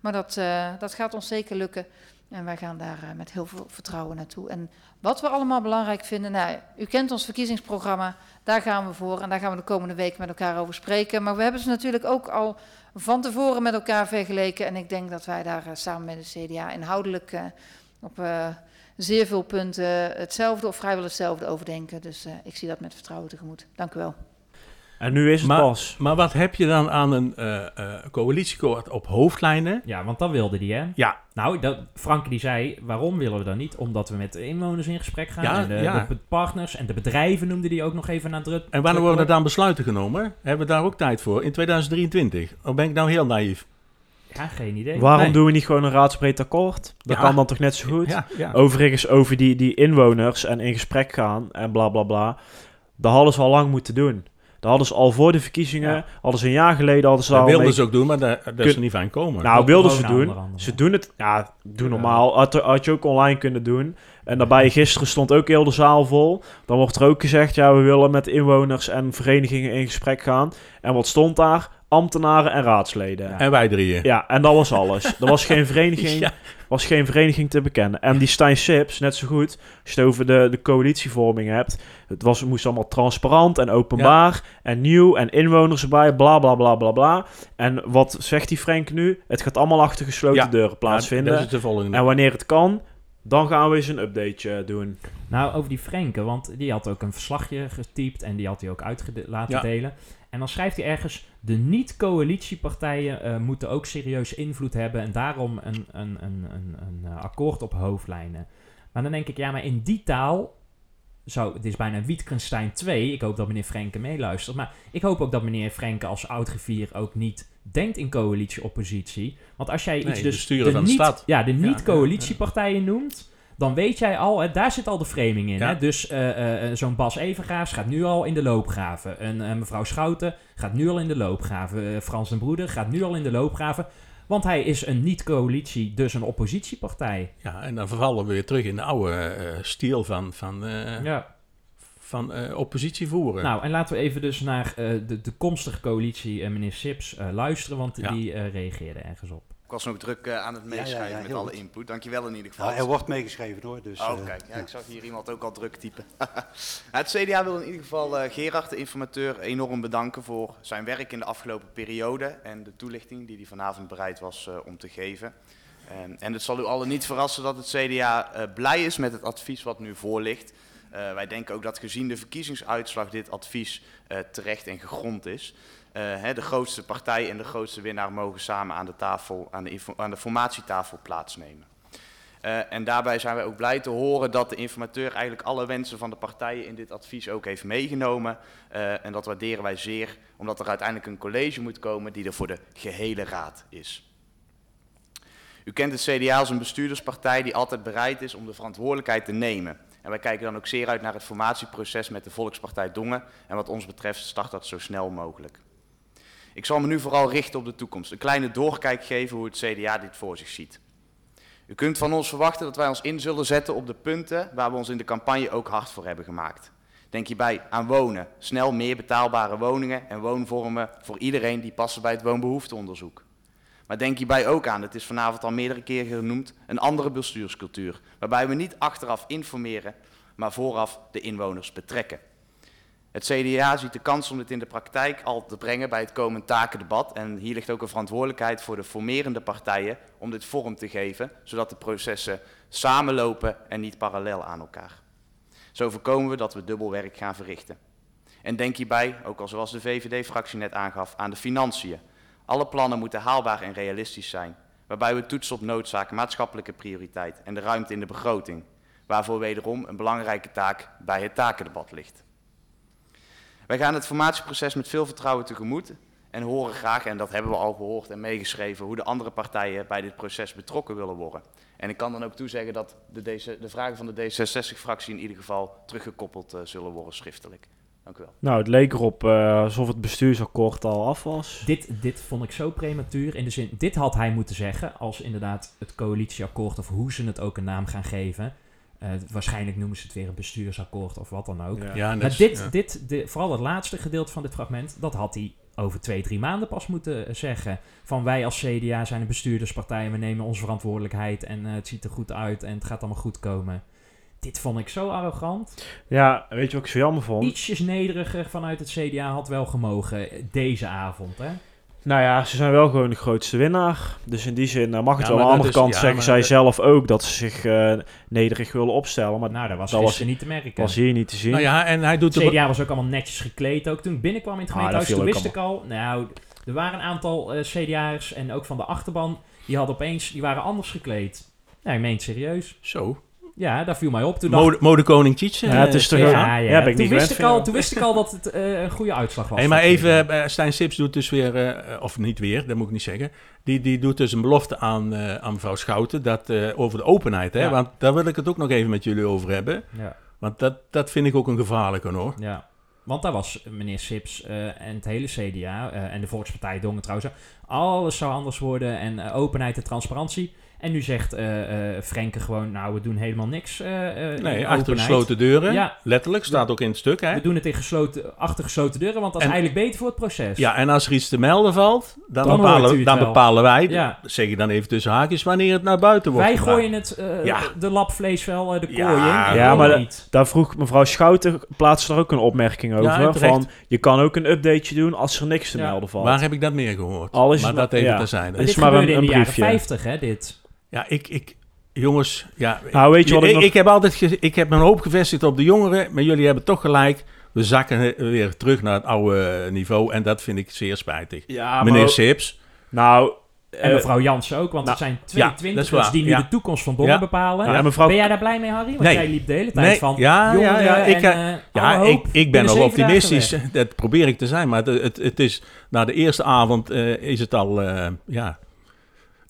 maar dat, eh, dat gaat ons zeker lukken. En wij gaan daar eh, met heel veel vertrouwen naartoe. En wat we allemaal belangrijk vinden, nou, u kent ons verkiezingsprogramma, daar gaan we voor. En daar gaan we de komende week met elkaar over spreken. Maar we hebben ze natuurlijk ook al van tevoren met elkaar vergeleken. En ik denk dat wij daar eh, samen met de CDA inhoudelijk eh, op zeer veel punten hetzelfde of vrijwel hetzelfde overdenken. Dus ik zie dat met vertrouwen tegemoet. Dank u wel. En nu is het Maar- pas. Maar wat heb je dan aan een eh eh coalitieakkoord op hoofdlijnen? Ja, want dat wilde die, hè? Ja. Nou, dat, Frank die zei, waarom willen we dat niet? Omdat we met de inwoners in gesprek gaan. Ja, en de, ja. de partners en de bedrijven noemde die ook nog even nadrukkelijk. En wanneer worden er dan besluiten genomen? Hebben we daar ook tijd voor? In 2023? Of ben ik nou heel naïef? Ja, geen idee. Waarom nee. doen we niet gewoon een raadsbreed akkoord? Dat Ja. kan dan toch net zo goed? Ja, ja. Overigens over die, die inwoners en in gesprek gaan en bla bla bla. Dat hadden ze al lang moeten doen. Dat hadden ze al voor de verkiezingen, Ja. hadden ze een jaar geleden, hadden ze dat al wilden mee- ze ook doen, maar daar, daar is Kun- er niet van komen. Nou, wilden ze doen. Ze doen het, ja, doe normaal. Had, had je ook online kunnen doen. En daarbij gisteren stond ook heel de zaal vol. Dan wordt er ook gezegd, ja, we willen met inwoners en verenigingen in gesprek gaan. En wat stond daar? Ambtenaren en raadsleden. Ja, En wij drieën. en dat was alles. Er was geen vereniging, Ja. was geen vereniging te bekennen. En die Stijn Sips, net zo goed, als je het over de, de coalitievorming hebt. Het, was, het moest allemaal transparant en openbaar en nieuw en inwoners erbij, bla bla bla bla bla. En wat zegt die Frank nu? Het gaat allemaal achter gesloten Ja. deuren plaatsvinden. Ja, dat is de volgende. En wanneer het kan, Dan gaan we eens een updateje doen. Nou, over die Frenke, want die had ook een verslagje getypt en die had hij ook uit laten Ja. delen. En dan schrijft hij ergens, de niet-coalitiepartijen eh, moeten ook serieus invloed hebben en daarom een, een, een, een, een eh, akkoord op hoofdlijnen. Maar dan denk ik, ja, maar in die taal zou, het is bijna Wittgenstein 2, ik hoop dat meneer Frenke meeluistert, maar ik hoop ook dat meneer Frenke als oud-griffier ook niet denkt in coalitie-oppositie. Want als jij iets Nee, dus de niet. Ja, de ja, niet-coalitiepartijen noemt, dan weet jij al, hè, daar zit al de framing in. Ja. Hè? Dus eh, eh, eh, zo'n Bas Evengaas gaat nu al in de loopgraven. Eh, mevrouw Schouten gaat nu al in de loopgraven. Frans den Broeder gaat nu al in de loopgraven. Want hij is een niet-coalitie, dus een oppositiepartij. Ja, en dan vervallen we weer terug in de oude stijl van, van, Ja. van oppositie voeren. Nou, en laten we even dus naar de toekomstige coalitie, meneer Sips, luisteren. Want Ja. die reageerde ergens op. Ik was nog druk eh, aan het Ja, ja, meeschrijven ja, met alle goed. input. Dankjewel in ieder geval. Nou, er wordt meegeschreven hoor. Dus, Oh, eh, kijk. Ja, ja. ik zag hier iemand ook al druk typen. het CDA wil in ieder geval eh, Gerard, de informateur, enorm bedanken voor zijn werk in de afgelopen periode en de toelichting die hij vanavond bereid was om te geven. En, en het zal u allen niet verrassen dat het CDA blij is met het advies wat nu voor ligt. Wij denken ook dat gezien de verkiezingsuitslag dit advies terecht en gegrond is. Eh, hè, de grootste partij en de grootste winnaar mogen samen aan de, tafel, aan de, aan de formatietafel plaatsnemen. Eh, en daarbij zijn wij ook blij te horen dat de informateur eigenlijk alle wensen van de partijen in dit advies ook heeft meegenomen. Eh, en dat waarderen wij zeer, omdat er uiteindelijk een college moet komen die er voor de gehele raad is. U kent het CDA als een bestuurderspartij die altijd bereid is om de verantwoordelijkheid te nemen. En wij kijken dan ook zeer uit naar het formatieproces met de Volkspartij Dongen. En wat ons betreft start dat zo snel mogelijk. Ik zal me nu vooral richten op de toekomst. Een kleine doorkijk geven hoe het CDA dit voor zich ziet. U kunt van ons verwachten dat wij ons in zullen zetten op de punten waar we ons in de campagne ook hard voor hebben gemaakt. Denk hierbij aan wonen, snel meer betaalbare woningen en woonvormen voor iedereen die passen bij het woonbehoefteonderzoek. Maar denk hierbij ook aan, het is vanavond al meerdere keren genoemd, een andere bestuurscultuur, waarbij we niet achteraf informeren, maar vooraf de inwoners betrekken. Het CDA ziet de kans om dit in de praktijk al te brengen bij het komend takendebat. En hier ligt ook een verantwoordelijkheid voor de formerende partijen om dit vorm te geven, zodat de processen samenlopen en niet parallel aan elkaar. Zo voorkomen we dat we dubbel werk gaan verrichten. En denk hierbij, ook al zoals de VVD-fractie net aangaf, aan de financiën. Alle plannen moeten haalbaar en realistisch zijn, waarbij we toetsen op noodzaak, maatschappelijke prioriteit en de ruimte in de begroting, waarvoor wederom een belangrijke taak bij het takendebat ligt. Wij gaan het formatieproces met veel vertrouwen tegemoet en horen graag, en dat hebben we al gehoord en meegeschreven, hoe de andere partijen bij dit proces betrokken willen worden. En ik kan dan ook toezeggen dat de, de vragen van de D66-fractie in ieder geval teruggekoppeld eh, zullen worden schriftelijk. Dank u wel. Nou, het leek erop eh, alsof het bestuursakkoord al af was. Dit, dit vond ik zo prematuur. In de zin, dit had hij moeten zeggen als inderdaad het coalitieakkoord of hoe ze het ook een naam gaan geven. Eh, waarschijnlijk noemen ze het weer een bestuursakkoord of wat dan ook. Ja. ja, Maar dit, ja. dit de, vooral het laatste gedeelte van dit fragment, dat had hij over twee, drie maanden pas moeten eh, zeggen. Van wij als CDA zijn een bestuurderspartij en we nemen onze verantwoordelijkheid en eh, het ziet er goed uit en het gaat allemaal goed komen. Dit vond ik zo arrogant. Ja, weet je wat ik zo jammer vond? Ietsjes nederiger vanuit het CDA had wel gemogen deze avond, hè? Nou ja, ze zijn wel gewoon de grootste winnaar. Dus in die zin eh, mag het Ja, wel. Aan de dat andere is- kant ja, zeggen zij dat- zelf ook dat ze zich eh, nederig willen opstellen. Maar Nou, dat was Dat was- gisteren niet te merken. was hier niet te zien. Nou ja, en hij doet er... CDA was ook allemaal netjes gekleed. Ook toen ik binnenkwam in het Ah, dat gemeentehuis, toen wist ik al... Nou, er waren een aantal eh CDA'ers en ook van de achterban... die hadden opeens... die waren anders gekleed. Nee, ik meen het serieus. Zo, Ja, daar viel mij op. Toen dacht mode, modekoning Tietze. Ja, het is toch ja, ja, ja, ben ik toen, niet wist ik al, toen wist ik al dat het eh, een goede uitslag was. Hey, maar even, eh, Stijn Sips doet dus weer, eh, of niet weer, dat moet ik niet zeggen. Die, die doet dus een belofte aan, eh, aan mevrouw Schouten dat, eh, over de openheid. Hè? Ja. Want daar wil ik het ook nog even met jullie over hebben. Ja, Want dat, dat vind ik ook een gevaarlijke hoor. ja. Want daar was meneer Sips eh, en het hele CDA eh, en de Volkspartij Dongen trouwens. Alles zou anders worden en openheid en transparantie. En nu zegt eh eh Frenke gewoon, nou, we doen helemaal niks. eh, eh, in Nee, achter gesloten deuren. Ja. Letterlijk, staat ook in het stuk. Hè? We doen het in gesloten, achter gesloten deuren, want dat is En- eigenlijk beter voor het proces. Ja, en als er iets te melden valt, dan, bepalen, het dan wel. bepalen wij, Ja. zeg je dan even tussen haakjes, wanneer het naar buiten wordt Wij gooien het, eh, Ja. de lapvlees wel eh, de kooi Ja, in. ja, maar niet. Daar vroeg mevrouw Schouten, plaatste er ook een opmerking over. van, je kan ook een updateje doen als er niks te Ja. melden valt. Waar heb ik dat meer gehoord? Al is maar het dat even ja. terzijde. Maar is dit maar gebeurde een- in de een jaren briefje. 50, hè, dit. Ja, ik, ik, jongens, ja, Nou, weet je wat ik ik, nog- ik heb altijd ge- ik heb mijn hoop gevestigd op de jongeren, maar jullie hebben toch gelijk. We zakken weer terug naar het oude niveau en dat vind ik zeer spijtig. Ja, Meneer maar- Sips, Nou, En eh, mevrouw Jansen ook, want nou, het zijn ja, twee is twintigers die nu ja. de toekomst van Dongen Ja. bepalen. ja, mevrouw, Ben jij daar blij mee, Harry? Want Nee. jij liep de hele tijd Nee. van Ja, jongeren ja, ja, ik, en, eh, eh, ja, alle ik, hoop ik ben dagen optimistisch, dat probeer ik te zijn, maar het, het, het is, na de eerste avond eh, is het al, eh, ja,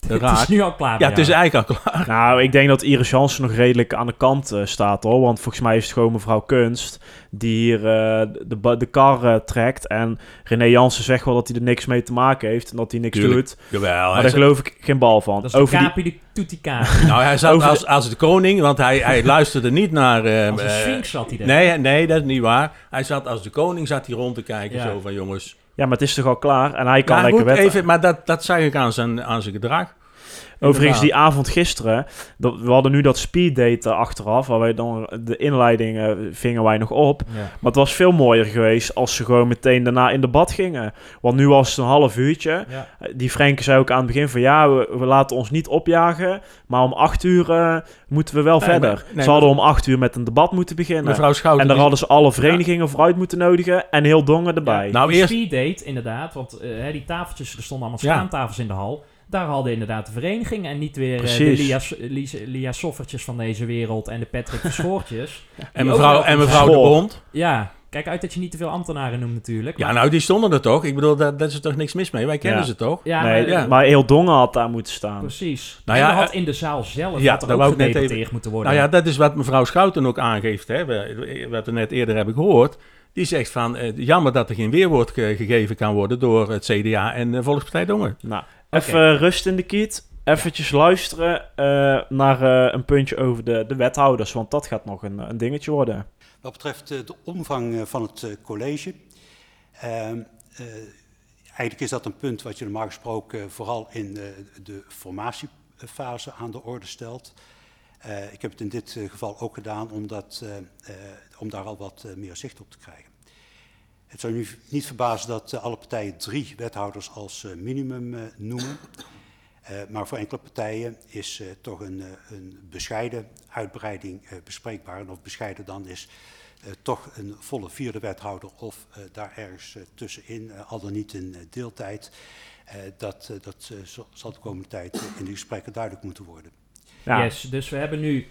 Het is nu al klaar. Ja, het is eigenlijk al klaar. Nou, ik denk dat Iris Jansen nog redelijk aan de kant eh, staat hoor. Want volgens mij is het gewoon mevrouw Kunst die hier eh, de, de kar eh, trekt. En René Jansen zegt wel dat hij er niks mee te maken heeft en dat hij niks Tuurlijk. doet. Jawel, Maar daar geloof ik geen bal van. Dat is de Over die, Kapi die Kapi. nou, hij zat over de- als, als de koning, want hij, hij luisterde niet naar... eh, Als een sphinx zat hij daar. Nee, nee, dat is niet waar. Hij zat als de koning zat hij rond te kijken, Ja. zo van jongens. Ja, maar het is toch al klaar en hij kan Maar, lekker goed, wetten. even, maar dat, dat zag ik aan zijn, aan zijn gedrag. Overigens, die avond gisteren, dat, we hadden nu dat speeddate achteraf, waar wij dan de inleiding eh, vingen wij nog op. Ja. Maar het was veel mooier geweest als ze gewoon meteen daarna in debat gingen. Want nu was het een half uurtje. Ja. Die Frenke zei ook aan het begin van ja, we, we laten ons niet opjagen. Maar om acht uur eh, moeten we wel Nee, verder. maar- nee, ze hadden om acht uur met een debat moeten beginnen. Mevrouw Schouten... en daar hadden ze alle verenigingen vooruit moeten nodigen. En heel Dongen erbij. Nou, eerst- speeddate, inderdaad. Want eh, hè, die tafeltjes, er stonden allemaal Ja. schaamtafels in de hal. Daar hadden inderdaad de vereniging en niet weer eh, de. Lia, Lia, Lia Soffertjes van deze wereld en de Patrick Verschoortjes. en mevrouw, en mevrouw de. Bond. ja, kijk uit dat je niet te veel ambtenaren noemt natuurlijk. Ja, nou, die stonden er toch? Ik bedoel, daar, daar is er toch niks mis mee? Wij kennen Ja. ze toch? ja, nee, maar, ja. maar heel Dongen had daar moeten staan. precies. Nou en ja, had eh, in de zaal zelf ja, daar ook net even- moeten worden. Nou ja, dat is wat mevrouw Schouten ook aangeeft. Hè? We- Wat we net eerder hebben gehoord. Die zegt van, eh, jammer dat er geen weerwoord ge- gegeven kan worden door het CDA en de Volkspartij Dongen. Nou, even rust in de kiet. Eventjes luisteren eh, naar eh, een puntje over de, de wethouders. Want dat gaat nog een, een dingetje worden. Wat betreft eh, de omvang van het college. ehm, eh, eigenlijk is dat een punt wat je normaal gesproken vooral in eh, de formatiefase aan de orde stelt. Eh, ik heb het in dit geval ook gedaan omdat, eh, eh, om daar al wat meer zicht op te krijgen. Het zou nu niet verbazen dat eh, alle partijen drie wethouders als eh, minimum eh, noemen. Eh, maar voor enkele partijen is eh, toch een, eh, een bescheiden uitbreiding eh, bespreekbaar. En of bescheiden dan is eh, toch een volle vierde wethouder of eh, daar ergens tussenin, eh, al dan niet in deeltijd. Eh, dat dat zal- de komende tijd in de gesprekken duidelijk moeten worden. Ja, Yes, dus we hebben nu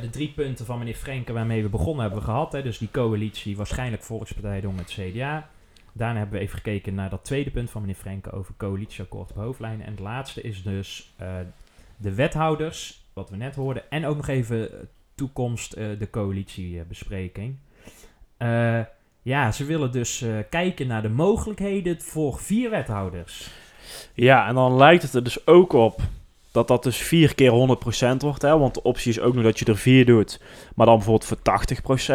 de drie punten van meneer Frenke waarmee we begonnen hebben gehad. Hè. Dus die coalitie, waarschijnlijk Volkspartij Dong met CDA. Daarna hebben we even gekeken naar dat tweede punt van meneer Frenke over coalitieakkoord op hoofdlijnen. En het laatste is dus eh, de wethouders, wat we net hoorden. En ook nog even eh, toekomst, eh, de coalitiebespreking. Eh, ja, ze willen dus eh, kijken naar de mogelijkheden voor vier wethouders. Ja, en dan lijkt het er dus ook op dat dat dus vier keer 100% wordt. Hè? Want de optie is ook nog dat je er vier doet. Maar dan bijvoorbeeld voor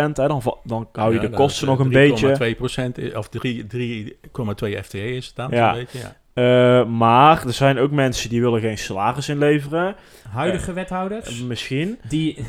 80%. Hè? Dan, dan hou je Ja, de kosten dat nog een eh, beetje. 3,2 procent, of 3 3,2 FTE is het dan, Ja. zo'n beetje, ja. Eh, maar er zijn ook mensen die willen geen salaris inleveren. Huidige Eh, wethouders, Misschien. die...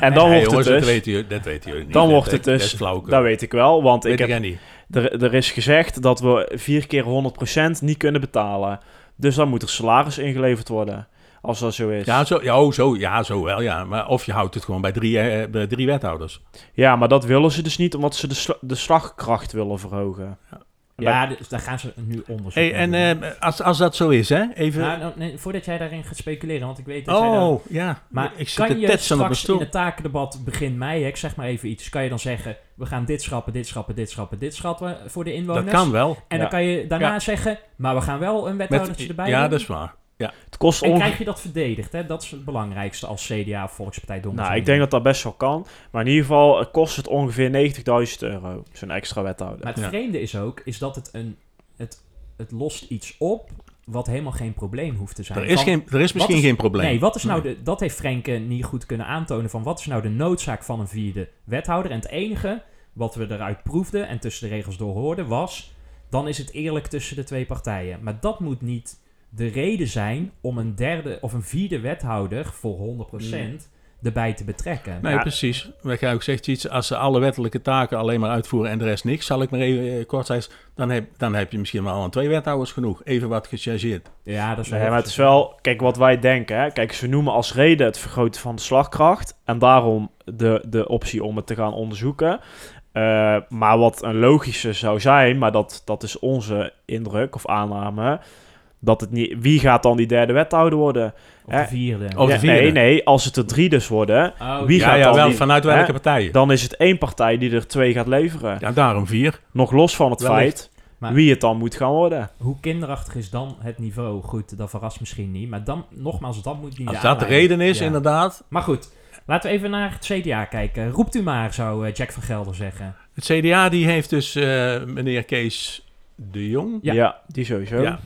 En dan wordt jongens, het dat dus... weten jullie, dat weten jullie niet. Dan Dat- wordt dat- het dus- Dat. Dat weet ik wel, want weet ik heb, niet. er, er is gezegd dat we vier keer 100% niet kunnen betalen. Dus dan moet er salaris ingeleverd worden. Als dat zo is. Ja, zo, ja, oh, zo, ja, zo wel, ja. Maar of je houdt het gewoon bij drie, eh, bij drie wethouders. Ja, maar dat willen ze dus niet, omdat ze de, de slagkracht willen verhogen. En Ja, dus daar gaan ze nu onderzoek Hey, en eh, als, als dat zo is, hè, even... Nou, nou, nee, voordat jij daarin gaat speculeren, want ik weet dat jij daar... oh, ja. Maar ik kan je straks in het takendebat begin mei, hè, ik zeg maar even iets, kan je dan zeggen, we gaan dit schrappen, dit schrappen, dit schrappen, dit schrappen voor de inwoners? Dat kan wel. En Ja. dan kan je daarna Ja. zeggen, maar we gaan wel een wethoudertje erbij ja, doen. dat is waar. Het kost En krijg je dat verdedigd, hè? Dat is het belangrijkste als CDA of Volkspartij Dongen. Nou, ik denk dat dat best wel kan. Maar in ieder geval kost het ongeveer 90.000 euro. Zo'n extra wethouder. Maar het Ja. vreemde is ook, is dat het een... Het, het lost iets op wat helemaal geen probleem hoeft te zijn. Er is, Van- geen, er is misschien is- geen probleem. Nee, wat is nou de, dat heeft Frenke niet goed kunnen aantonen van wat is nou de noodzaak van een vierde wethouder. En het enige wat we eruit proefden en tussen de regels door hoorden was, dan is het eerlijk tussen de twee partijen. Maar dat moet niet de reden zijn om een derde of een vierde wethouder voor 100% erbij te betrekken. Nee, Ja. precies. Wat jij ook zegt, iets, als ze alle wettelijke taken alleen maar uitvoeren en de rest niks, zal ik maar even eh, kort zeggen, dan heb, dan heb je misschien wel aan twee wethouders genoeg. Even wat gechargeerd. Ja, dat is wel Nee, maar het is wel, kijk wat wij denken. Hè. Kijk, ze noemen als reden het vergroten van de slagkracht. En daarom de, de optie om het te gaan onderzoeken. Eh, maar wat een logische zou zijn, maar dat, dat is onze indruk of aanname. Dat het niet, wie gaat dan die derde wethouder worden? Of de vierde. Of de vierde. nee, nee, als het er drie dus worden, Oh, Wie ja, gaat ja, dan wel die- vanuit hè? welke partijen? dan is het één partij die er twee gaat leveren. Ja, daarom vier. Nog los van het Wellicht. feit Maar- wie het dan moet gaan worden. Hoe kinderachtig is dan het niveau? Goed, dat verrast misschien niet. Maar dan, nogmaals, dat moet niet Als de dat de reden is, Ja. inderdaad. Maar goed, laten we even naar het CDA kijken. Roept u maar, zou eh, Jack van Gelder zeggen. Het CDA die heeft dus eh, meneer Kees de Jong. Ja. Ja, die sowieso. Ja.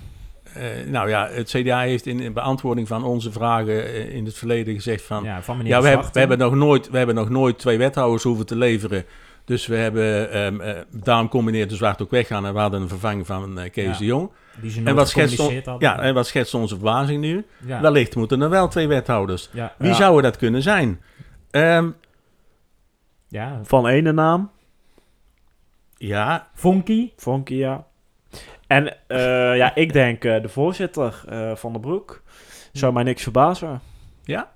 Eh, nou ja, het CDA heeft in, in beantwoording van onze vragen eh, in het verleden gezegd van... ja, van meneer Ja, we, hebben, we, hebben nog nooit, we hebben nog nooit twee wethouders hoeven te leveren. Dus we hebben, ehm eh, daarom combineert de Zwart ook weggaan en we hadden een vervanging van eh, Kees Ja. de Jong. Die ze En wat, schetst on- ja, en wat schetst onze verbazing nu? ja. Wellicht moeten er wel twee wethouders. ja. Wie Ja. zouden dat kunnen zijn? Ehm, ja. Van ene naam, ja, Fonky. Fonky, ja. En eh, ja, ik denk eh, de voorzitter eh, van de Broek. Zou mij niks verbazen. Ja?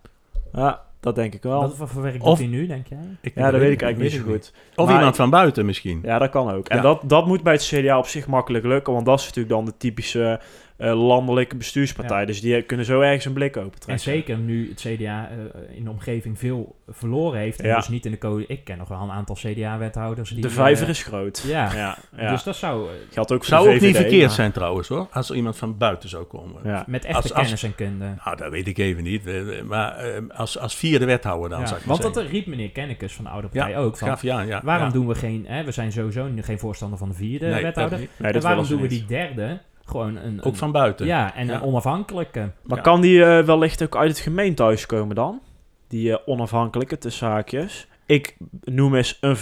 Ja, dat denk ik wel. Wat voor Of- doet hij nu, denk jij? ik, ja, dat weet ik eigenlijk niet zo goed. Of Maar- iemand van buiten misschien. Ja, dat kan ook. En Ja. dat, dat moet bij het CDA op zich makkelijk lukken, want dat is natuurlijk dan de typische landelijke bestuurspartij. Ja. Dus die kunnen zo ergens een blik open trekken. En zeker nu het CDA eh, in de omgeving veel verloren heeft. En Ja. dus niet in de code. Ik ken nog wel een aantal CDA-wethouders. die De vijver eh, is groot. Ja. ja, ja. Dus dat zou eh, geldt ook voor Zou de ook niet verkeerd maar- zijn trouwens hoor, als er iemand van buiten zou komen. Ja. met echte Als- als- kennis en kunde. Nou, dat weet ik even niet. eh, Maar eh, als, als vierde wethouder dan, Ja, zou ik want dat riep meneer Kennekes van de oude partij Ja, ook. Van, ja. waarom ja. doen we geen... Hè, we zijn sowieso nu geen voorstander van de vierde Nee, dat wethouder. niet. Nee, en waarom doen we die derde gewoon een... Ook van buiten. Ja, en Ja. een onafhankelijke. Maar Ja. kan die eh, wellicht ook uit het gemeentehuis komen dan? Die eh, onafhankelijke, tussen haakjes. Ik noem eens een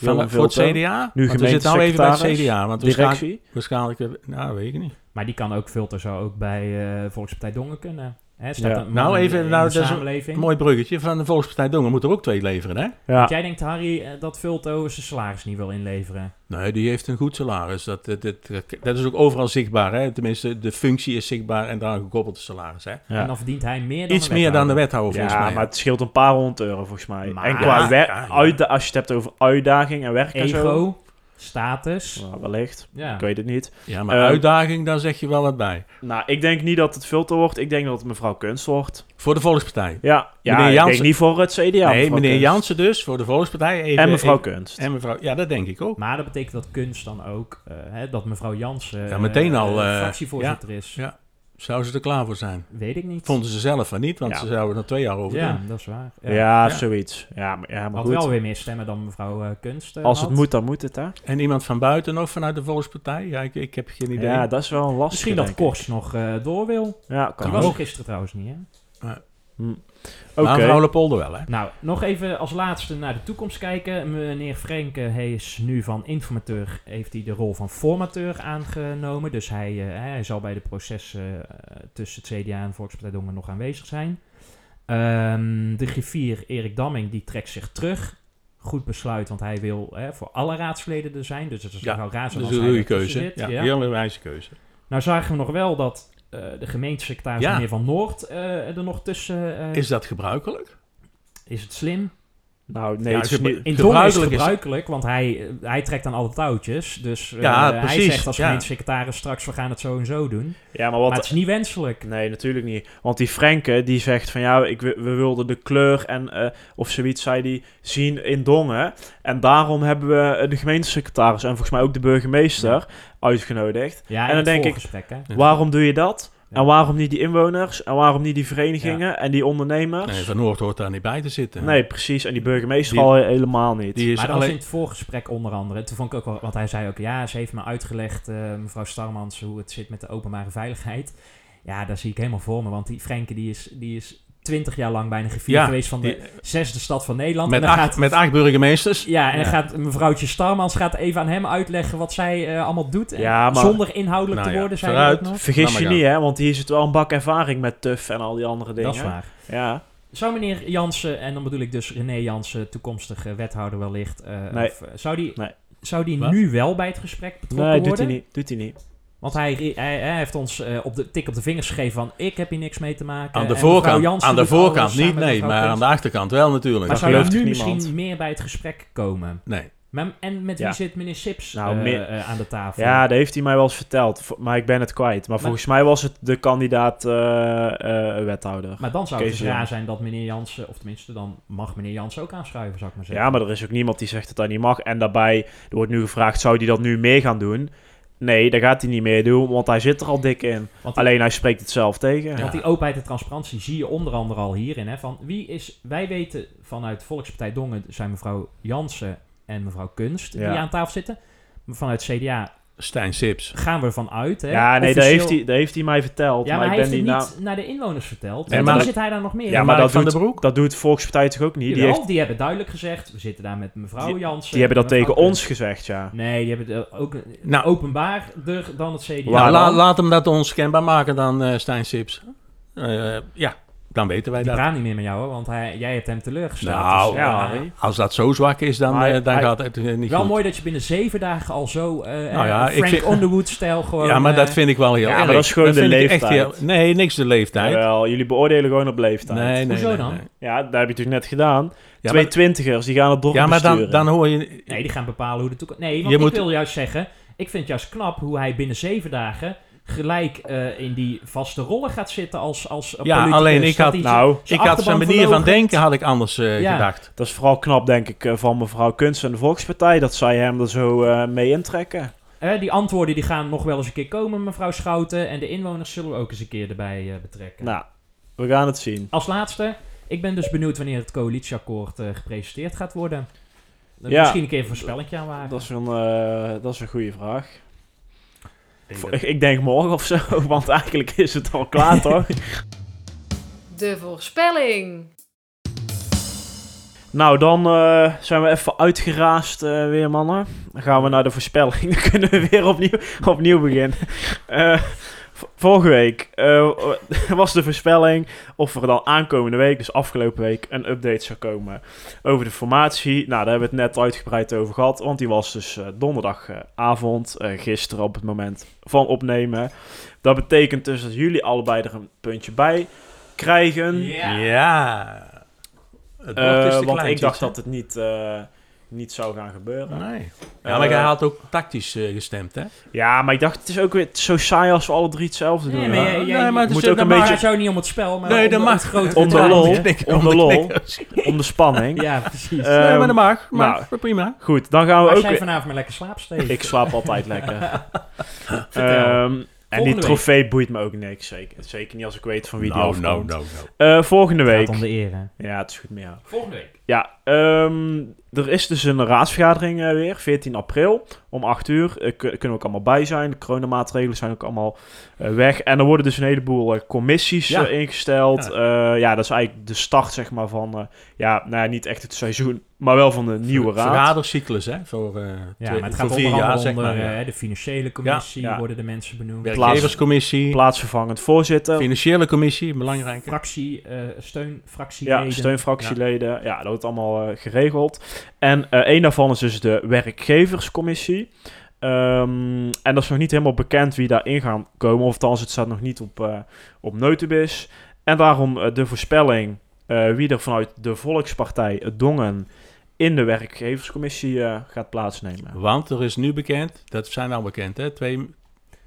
Willem voor het Vulto. CDA? Nu Want we zitten nou even bij het CDA. Want Directie. waarschijnlijk... Nou, weet ik niet. Maar die kan ook filter zo ook bij eh Volkspartij Dongen kunnen. Hè, staat Ja. een man Nou, even- in nou, de dat is een. Mooi bruggetje. Van de Volkspartij Dongen moet er ook twee leveren, hè? Ja. Want jij denkt, Harry, eh, dat Vulto zijn salaris niet wil inleveren. Nee, die heeft een goed salaris. Dat, dat, dat, dat is ook overal zichtbaar, hè? Tenminste, de functie is zichtbaar en daaraan gekoppeld de salaris, hè? Ja. En dan verdient hij meer dan Iets meer dan de wethouder. volgens Ja, mij. maar het scheelt een paar honderd euro volgens mij. Maar- en qua Ja, als je het hebt over uitdaging en werk en zo. Status. Nou, wellicht. Ja. Ik weet het niet. Ja, maar Ehm, uitdaging, daar zeg je wel wat bij. Nou, ik denk niet dat het Vulto wordt. Ik denk dat het mevrouw Kunst wordt. Voor de Volkspartij. Ja, ja Meneer ik Jansen- denk niet voor het CDA. nee, meneer Kunst. Jansen dus, voor de Volkspartij. Even, En mevrouw even- Kunst. En mevrouw, ja, dat denk ik ook. Maar dat betekent dat kunst dan ook, eh, hè, dat mevrouw Jansen Ja, meteen eh, al, eh, fractievoorzitter is. ja. Zou ze er klaar voor zijn? Weet ik niet. Vonden ze zelf van niet, want Ja. ze zouden er twee jaar over ja, doen. dat is waar. Ja, Ja. zoiets. Ja, maar, ja, maar Had goed. wel weer meer stemmen dan mevrouw eh, Kunst eh, Als het had. moet, dan moet het, hè? En iemand van buiten nog vanuit de Volkspartij? Ja, ik, ik heb geen idee. Ja, dat is wel een lastige, Misschien dat. Kors nog eh, door wil. Ja, Die kan was ook. er gisteren trouwens niet, hè? Hm. Maar Oké. mevrouw Lepolder wel, hè? Nou, nog even als laatste naar de toekomst kijken. Meneer Frenke hij is nu van informateur, heeft hij de rol van formateur aangenomen. Dus hij, eh, hij zal bij de processen eh, tussen het CDA en Volkspartij Dongen nog aanwezig zijn. Ehm, de griffier Erik Damming, die trekt zich terug. Goed besluit, want hij wil hè, voor alle raadsleden er zijn. Dus het is Ja, nogal raar Dat is een goede keuze. zit. Ja, ja. hele wijze keuze. Nou zagen we nog wel dat eh, de gemeentesecretaris Ja. meneer Van Noord eh, er nog tussen eh, Is dat gebruikelijk? Is het slim? Nou, nee, Ja, het is niet... In Dongen is het Gebruikelijk want hij, eh, hij trekt aan alle touwtjes. Dus eh, Ja, hij zegt als ja. gemeentesecretaris straks, we gaan het zo en zo doen. Ja, maar wat... Maar het is niet wenselijk. Nee, natuurlijk niet. Want die Frenke, die zegt van ja, ik, we wilden de kleur en eh, of zoiets zei die zien in Dongen. En daarom hebben we de gemeentesecretaris en volgens mij ook de burgemeester uitgenodigd. Ja, En en dan denk ik, hè? Ja. Waarom doe je dat? En waarom niet die inwoners? En waarom niet die verenigingen en die ondernemers? Nee, Nee, Van Noord hoort daar niet bij te zitten. precies. En die burgemeester Die- al helemaal niet. Die is Maar dat was in alleen... het voorgesprek onder andere. Toen vond ik ook wel, want hij zei ook, ja, ze heeft me uitgelegd, eh, mevrouw Starmans, hoe het zit met de openbare veiligheid. Ja, daar zie ik helemaal voor me, want die Frenke, die is, die is twintig jaar lang bijna gevierd Ja, geweest van de die- zesde stad van Nederland. Met en dan acht, gaat, met acht burgemeesters. ja, en dan Ja. gaat mevrouwtje Starmans gaat even aan hem uitleggen wat zij eh, allemaal doet. En Ja, maar- Zonder inhoudelijk Nou te ja, worden, zei vooruit. hij ook nog. Vergis Laat je niet, hè? Want hier zit wel een bak ervaring met TUF en al die andere dingen. Dat is waar. Ja. Zou meneer Jansen, en dan bedoel ik dus René Jansen, toekomstige wethouder wellicht, eh, Nee. of, eh, zou die, Nee. zou die Wat? nu wel bij het gesprek betrokken Nee, doet worden? hij niet. Doet hij niet. Want hij, hij, hij heeft ons eh, op de tik op de vingers gegeven van ik heb hier niks mee te maken. Aan de En voorkant, Jansen aan de voorkant niet, nee, maar aan de achterkant wel natuurlijk. Maar Dat zou je gelooft nu misschien niemand? meer bij het gesprek komen? Nee. Maar, en met wie Ja. zit meneer Sips Nou, eh, meer- eh, aan de tafel? Ja, dat heeft hij mij wel eens verteld. Maar ik ben het kwijt. Maar, volgens mij was het de kandidaat eh, eh, wethouder. Maar dan zou het dus raar zijn dat meneer Jansen, of tenminste dan mag meneer Jansen ook aanschuiven, zou ik maar zeggen. Ja, maar er is ook niemand die zegt dat dat niet mag. En daarbij, er wordt nu gevraagd, zou hij dat nu mee gaan doen? Nee, dat gaat hij niet meer doen, want hij zit er al dik in. Want die, Alleen hij spreekt het zelf tegen. want die openheid en transparantie zie je onder andere al hierin. Hè, van wie is, wij weten vanuit Volkspartij Dongen zijn mevrouw Jansen en mevrouw Kunst Ja. die aan tafel zitten. Maar vanuit CDA Stijn Sips. gaan we ervan uit. Hè, Ja, nee, dat officieel- heeft, hij, dat heeft hij mij verteld. Ja, maar, maar, hij ik heeft het niet niet na... naar de inwoners verteld. Nee, En maar dan zit hij daar nog meer. Ja, in. maar dat van doet, der Broek? dat doet Volkspartij toch ook niet? Die, Jawel, heeft, die hebben duidelijk gezegd, we zitten daar met mevrouw Die- Jansen. die hebben dat tegen ons gezegd, ja. Nee, die hebben het ook Nou. openbaarder dan het CDA. La- dan? laat hem dat ons kenbaar maken dan eh Stijn Sips. Eh, ja, dan weten wij Die dat. praat niet meer met jou, hoor, want hij, jij hebt hem teleurgesteld. Nou, Dus, ja, eh. Als dat zo zwak is, dan, eh, dan hij- gaat het eh, niet Wel goed. mooi dat je binnen zeven dagen al zo eh Nou ja, ik Frank vind- Underwood-stijl gewoon... ja, maar dat vind ik wel heel Ja, maar erg. dat is gewoon de ik echt leeftijd. heel- nee, niks de leeftijd. Jawel, jullie beoordelen gewoon op leeftijd. nee, nee, Hoezo nee, dan? nee. Ja, dat heb je toch net gedaan? Ja, Twee maar, twintigers, die gaan het dorp ja, maar dan, dan hoor je... Nee, die gaan bepalen hoe de toekomst... Nee, want Je ik moet- wil juist zeggen... Ik vind het juist knap hoe hij binnen zeven dagen... gelijk eh, in die vaste rollen gaat zitten als, als Ja, alleen ik had- Nou, zijn ik had zijn manier van denken had ik anders eh, Ja. gedacht. Dat is vooral knap, denk ik, eh, van mevrouw Kunst en de Volkspartij... dat zij hem er zo eh, mee intrekken. Eh, die antwoorden die gaan nog wel eens een keer komen, mevrouw Schouten. En de inwoners zullen we ook eens een keer erbij eh, betrekken. Nou, we gaan het zien. Als laatste, ik ben dus benieuwd wanneer het coalitieakkoord eh, gepresenteerd gaat worden. Ja. Misschien een keer een voorspellingje aanwagen. Dat is een, eh, dat is een goede vraag. Ik, ik denk morgen of zo, want eigenlijk is het al klaar, toch? De voorspelling. Nou, dan eh, zijn we even uitgeraasd eh, weer, mannen. Dan gaan we naar de voorspelling. Dan kunnen we weer opnieuw, opnieuw beginnen. Eh, v- vorige week eh, was de voorspelling of er dan aankomende week, dus afgelopen week, een update zou komen over de formatie. Nou, daar hebben we het net uitgebreid over gehad, want die was dus eh, donderdagavond, eh, gisteren op het moment van opnemen. Dat betekent dus dat jullie allebei er een puntje bij krijgen. Ja. Eh, te want klein, ik dacht dat het niet, eh, niet zou gaan gebeuren. Nee. Eh, Ja, maar jij had ook tactisch eh, gestemd, hè? Ja, maar ik dacht, het is ook weer zo saai als we alle drie hetzelfde doen. Nee, maar Nee, maar het moet is- ook een beetje- het zou niet om het spel, maar Nee, om dat de- mag. het grote Om de lol. Knikken, om de om lol. knikkers. Om de spanning. Ja, precies. Eh, nee, maar dat mag. nou, Maar prima. Goed, dan gaan we Als ook jij weer... vanavond maar lekker slaapt, Steve. Ik slaap altijd lekker. Ehm, en die trofee boeit me ook niks, zeker. Zeker niet als ik weet van wie die Nou, afkomt. nou, nou, nou. Eh, volgende Het week. gaat om de eer, hè. Ja, het is goed, maar ja. Volgende week. Ja, ehm, er is dus een raadsvergadering eh, weer, 14 april, om 8 uur. Kun- kunnen we ook allemaal bij zijn. De coronamaatregelen zijn ook allemaal eh, weg. En er worden dus een heleboel commissies Ja. eh, ingesteld. Ja. Ja. ja, dat is eigenlijk de start, zeg maar, van... eh, ja, nou ja, niet echt het seizoen, maar wel van de nieuwe raad. Vergadercyclus, hè? Voor, eh, Ja, twee- maar het gaat vier jaar, zeg onder maar. eh, de financiële commissie Ja. worden de mensen benoemd. Werkgeverscommissie, Plaatsvervangend voorzitter. financiële commissie, belangrijk. Fractie, eh steunfractieleden. Ja, steunfractieleden. Ja. dat wordt allemaal eh, geregeld. En eh één daarvan is dus de werkgeverscommissie. Ehm, en dat is nog niet helemaal bekend wie daarin gaan komen. Of althans, het staat nog niet op, eh op. En daarom eh, de voorspelling eh, wie er vanuit de Volkspartij het Dongen in de werkgeverscommissie eh, gaat plaatsnemen. Want er is nu bekend, dat zijn al bekend, hè? Twee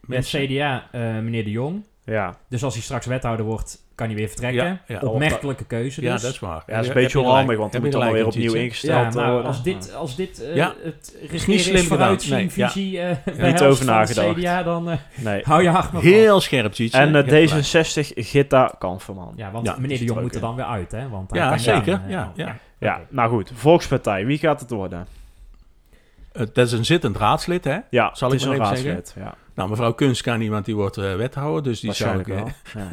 Met. CDA, eh, meneer De Jong. Ja, Dus als hij straks wethouder wordt, kan hij weer vertrekken. Ja, ja. Opmerkelijke keuze dus. Ja, dat is waar. ja dat is een beetje je onhandig, want dan moet dan weer opnieuw ingesteld Ja, worden. als dit, als dit eh, Ja. het niet regeren slim is gedaan. vooruitzien, Nee, ja. visie, eh Niet over het nagedacht. CDA, dan eh, Nee. hou je hart maar. Heel scherp, Tjitse. En eh, Je hebt gelijk. D66, Gitta Kanferman. Ja, want Ja, meneer De Jong het moet er dan weer uit, hè? Want hij Ja, kan zeker. Ja, oh, ja. Ja, Oké. nou goed. Volkspartij, wie gaat het worden? Dat is een zittend raadslid, hè? Ja, Zal het ik is maar een even zeggen? raadslid. Ja, Nou, mevrouw Kunst kan niet, want die wordt eh, wethouder, dus die zou ik... wel. Ja.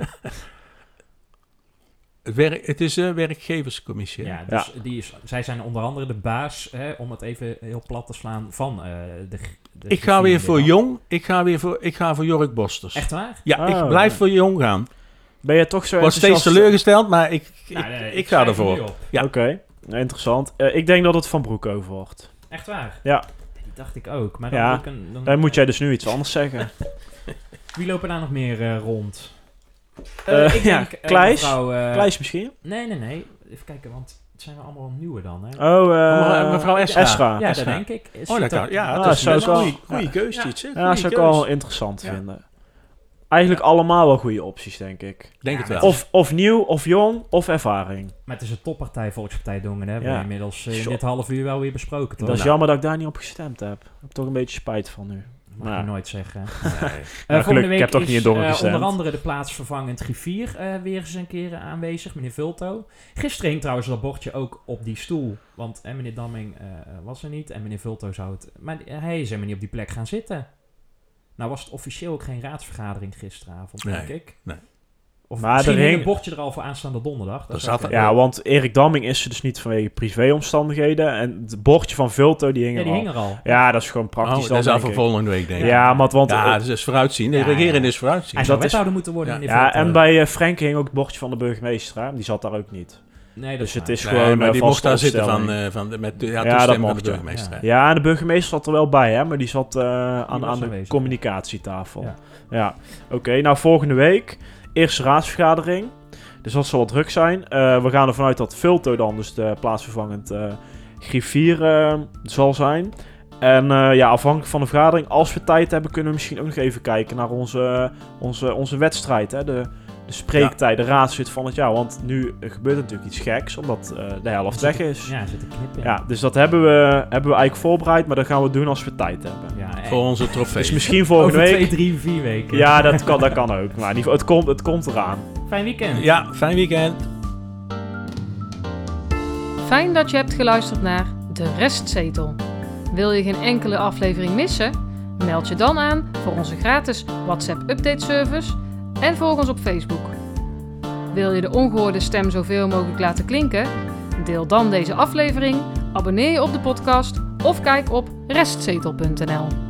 Het, werk, het is een werkgeverscommissie. Ja, dus Die is, zij zijn onder andere de baas, hè, om het even heel plat te slaan, van eh, de, de Ik ga weer voor dan. Jong, ik ga weer voor, ik ga voor Jork Bosters. Echt waar? Ja, Oh, ik blijf ja. voor Jong gaan. Ben je toch zo Ik word steeds teleurgesteld, maar ik, ik, Nou, nee, ik, ga ervoor. Ja. Oké, nou, interessant. Eh, ik denk dat het Van Broekhoven wordt. Echt waar? Ja. Die dacht ik ook. Maar dan Ja, moet ik een- dan, Dan moet jij dus nu iets anders zeggen. Wie lopen daar nog meer eh, rond? Eh, Eh, ik denk, eh, Kleis? mevrouw, Kleis misschien? Nee, nee, nee. Even kijken, want het zijn er allemaal nieuwe dan, hè? Oh, mevrouw Esra. Esra. ja, dat denk ik. Is Oh, dat ook- Ja, Ah, dat is zou een ik ja. keus. Zeg. Ja, Goeie zou ik wel interessant Ja. vinden. Eigenlijk allemaal wel goede opties, denk ik. Denk het wel. Of, of nieuw, of jong, of ervaring. Maar het is een toppartij, Volkspartij Dongen, hè? We inmiddels in dit half uur wel weer besproken, toch? Dat is nou. jammer dat ik daar niet op gestemd heb. Ik heb toch een beetje spijt van nu. Mag Nou. je nooit zeggen. Nee. Gelukkig, volgende ik heb toch is, niet Dongen eh, onder andere de plaatsvervangend griffier eh, weer eens een keer aanwezig, meneer Vulto. Gisteren hing trouwens dat bordje ook op die stoel, want eh, meneer Damming was er niet en meneer Vulto zou het... Maar hij is helemaal niet op die plek gaan zitten. Nou was het officieel ook geen raadsvergadering gisteravond, denk Nee, ik. nee. Of Maar misschien er hing een bordje er al voor aanstaande donderdag. Dat Er zat. Ja, want Erik Damming is er dus niet vanwege privéomstandigheden. En het bordje van Vulto, die hing Ja, er die al. hing er al. Ja, dat is gewoon praktisch Oh, dat is al voor volgende week, denk ik. Ja, maar want... Ja, dat is vooruitzien. De Ja, regering ja. is vooruitzien. Hij zou dat is- wethouder moeten worden, Ja. en bij eh, Frank hing ook het bordje van de burgemeester. Hè? Die zat daar ook niet. Nee, dat Dus het is Nee, gewoon maar eh, die mocht daar zitten van, eh, van de, met de ja, Ja, toestemming dat van de ja. burgemeester. Ja, en de burgemeester zat er wel bij, hè? Maar die zat eh, aan, de communicatietafel. Ja. Ja, oké. nou, volgende week, eerste raadsvergadering. Dus dat zal wel druk zijn. Eh, we gaan ervan uit dat Vulto dan dus de plaatsvervangend eh griffier eh, zal zijn. En ja, afhankelijk van de vergadering, als we tijd hebben, kunnen we misschien ook nog even kijken naar onze, onze, onze wedstrijd. Hè? De, de spreektijd, de raadszit van het jaar. Want nu gebeurt er natuurlijk iets geks, omdat eh, de helft weg is. Ja, zit een knip in. Ja, dus dat hebben we, hebben we eigenlijk voorbereid, maar dat gaan we doen als we tijd hebben. Ja, Voor onze trofee. Dus misschien volgende over week. twee, drie, vier weken. Ja, dat kan, dat kan ook. Maar in ieder geval, het komt, het komt eraan. Fijn weekend. Ja, fijn weekend. Fijn dat je hebt geluisterd naar De Restzetel. Wil je geen enkele aflevering missen? Meld je dan aan voor onze gratis WhatsApp update service en volg ons op Facebook. Wil je de ongehoorde stem zoveel mogelijk laten klinken? Deel dan deze aflevering, abonneer je op de podcast of kijk op restzetel.nl.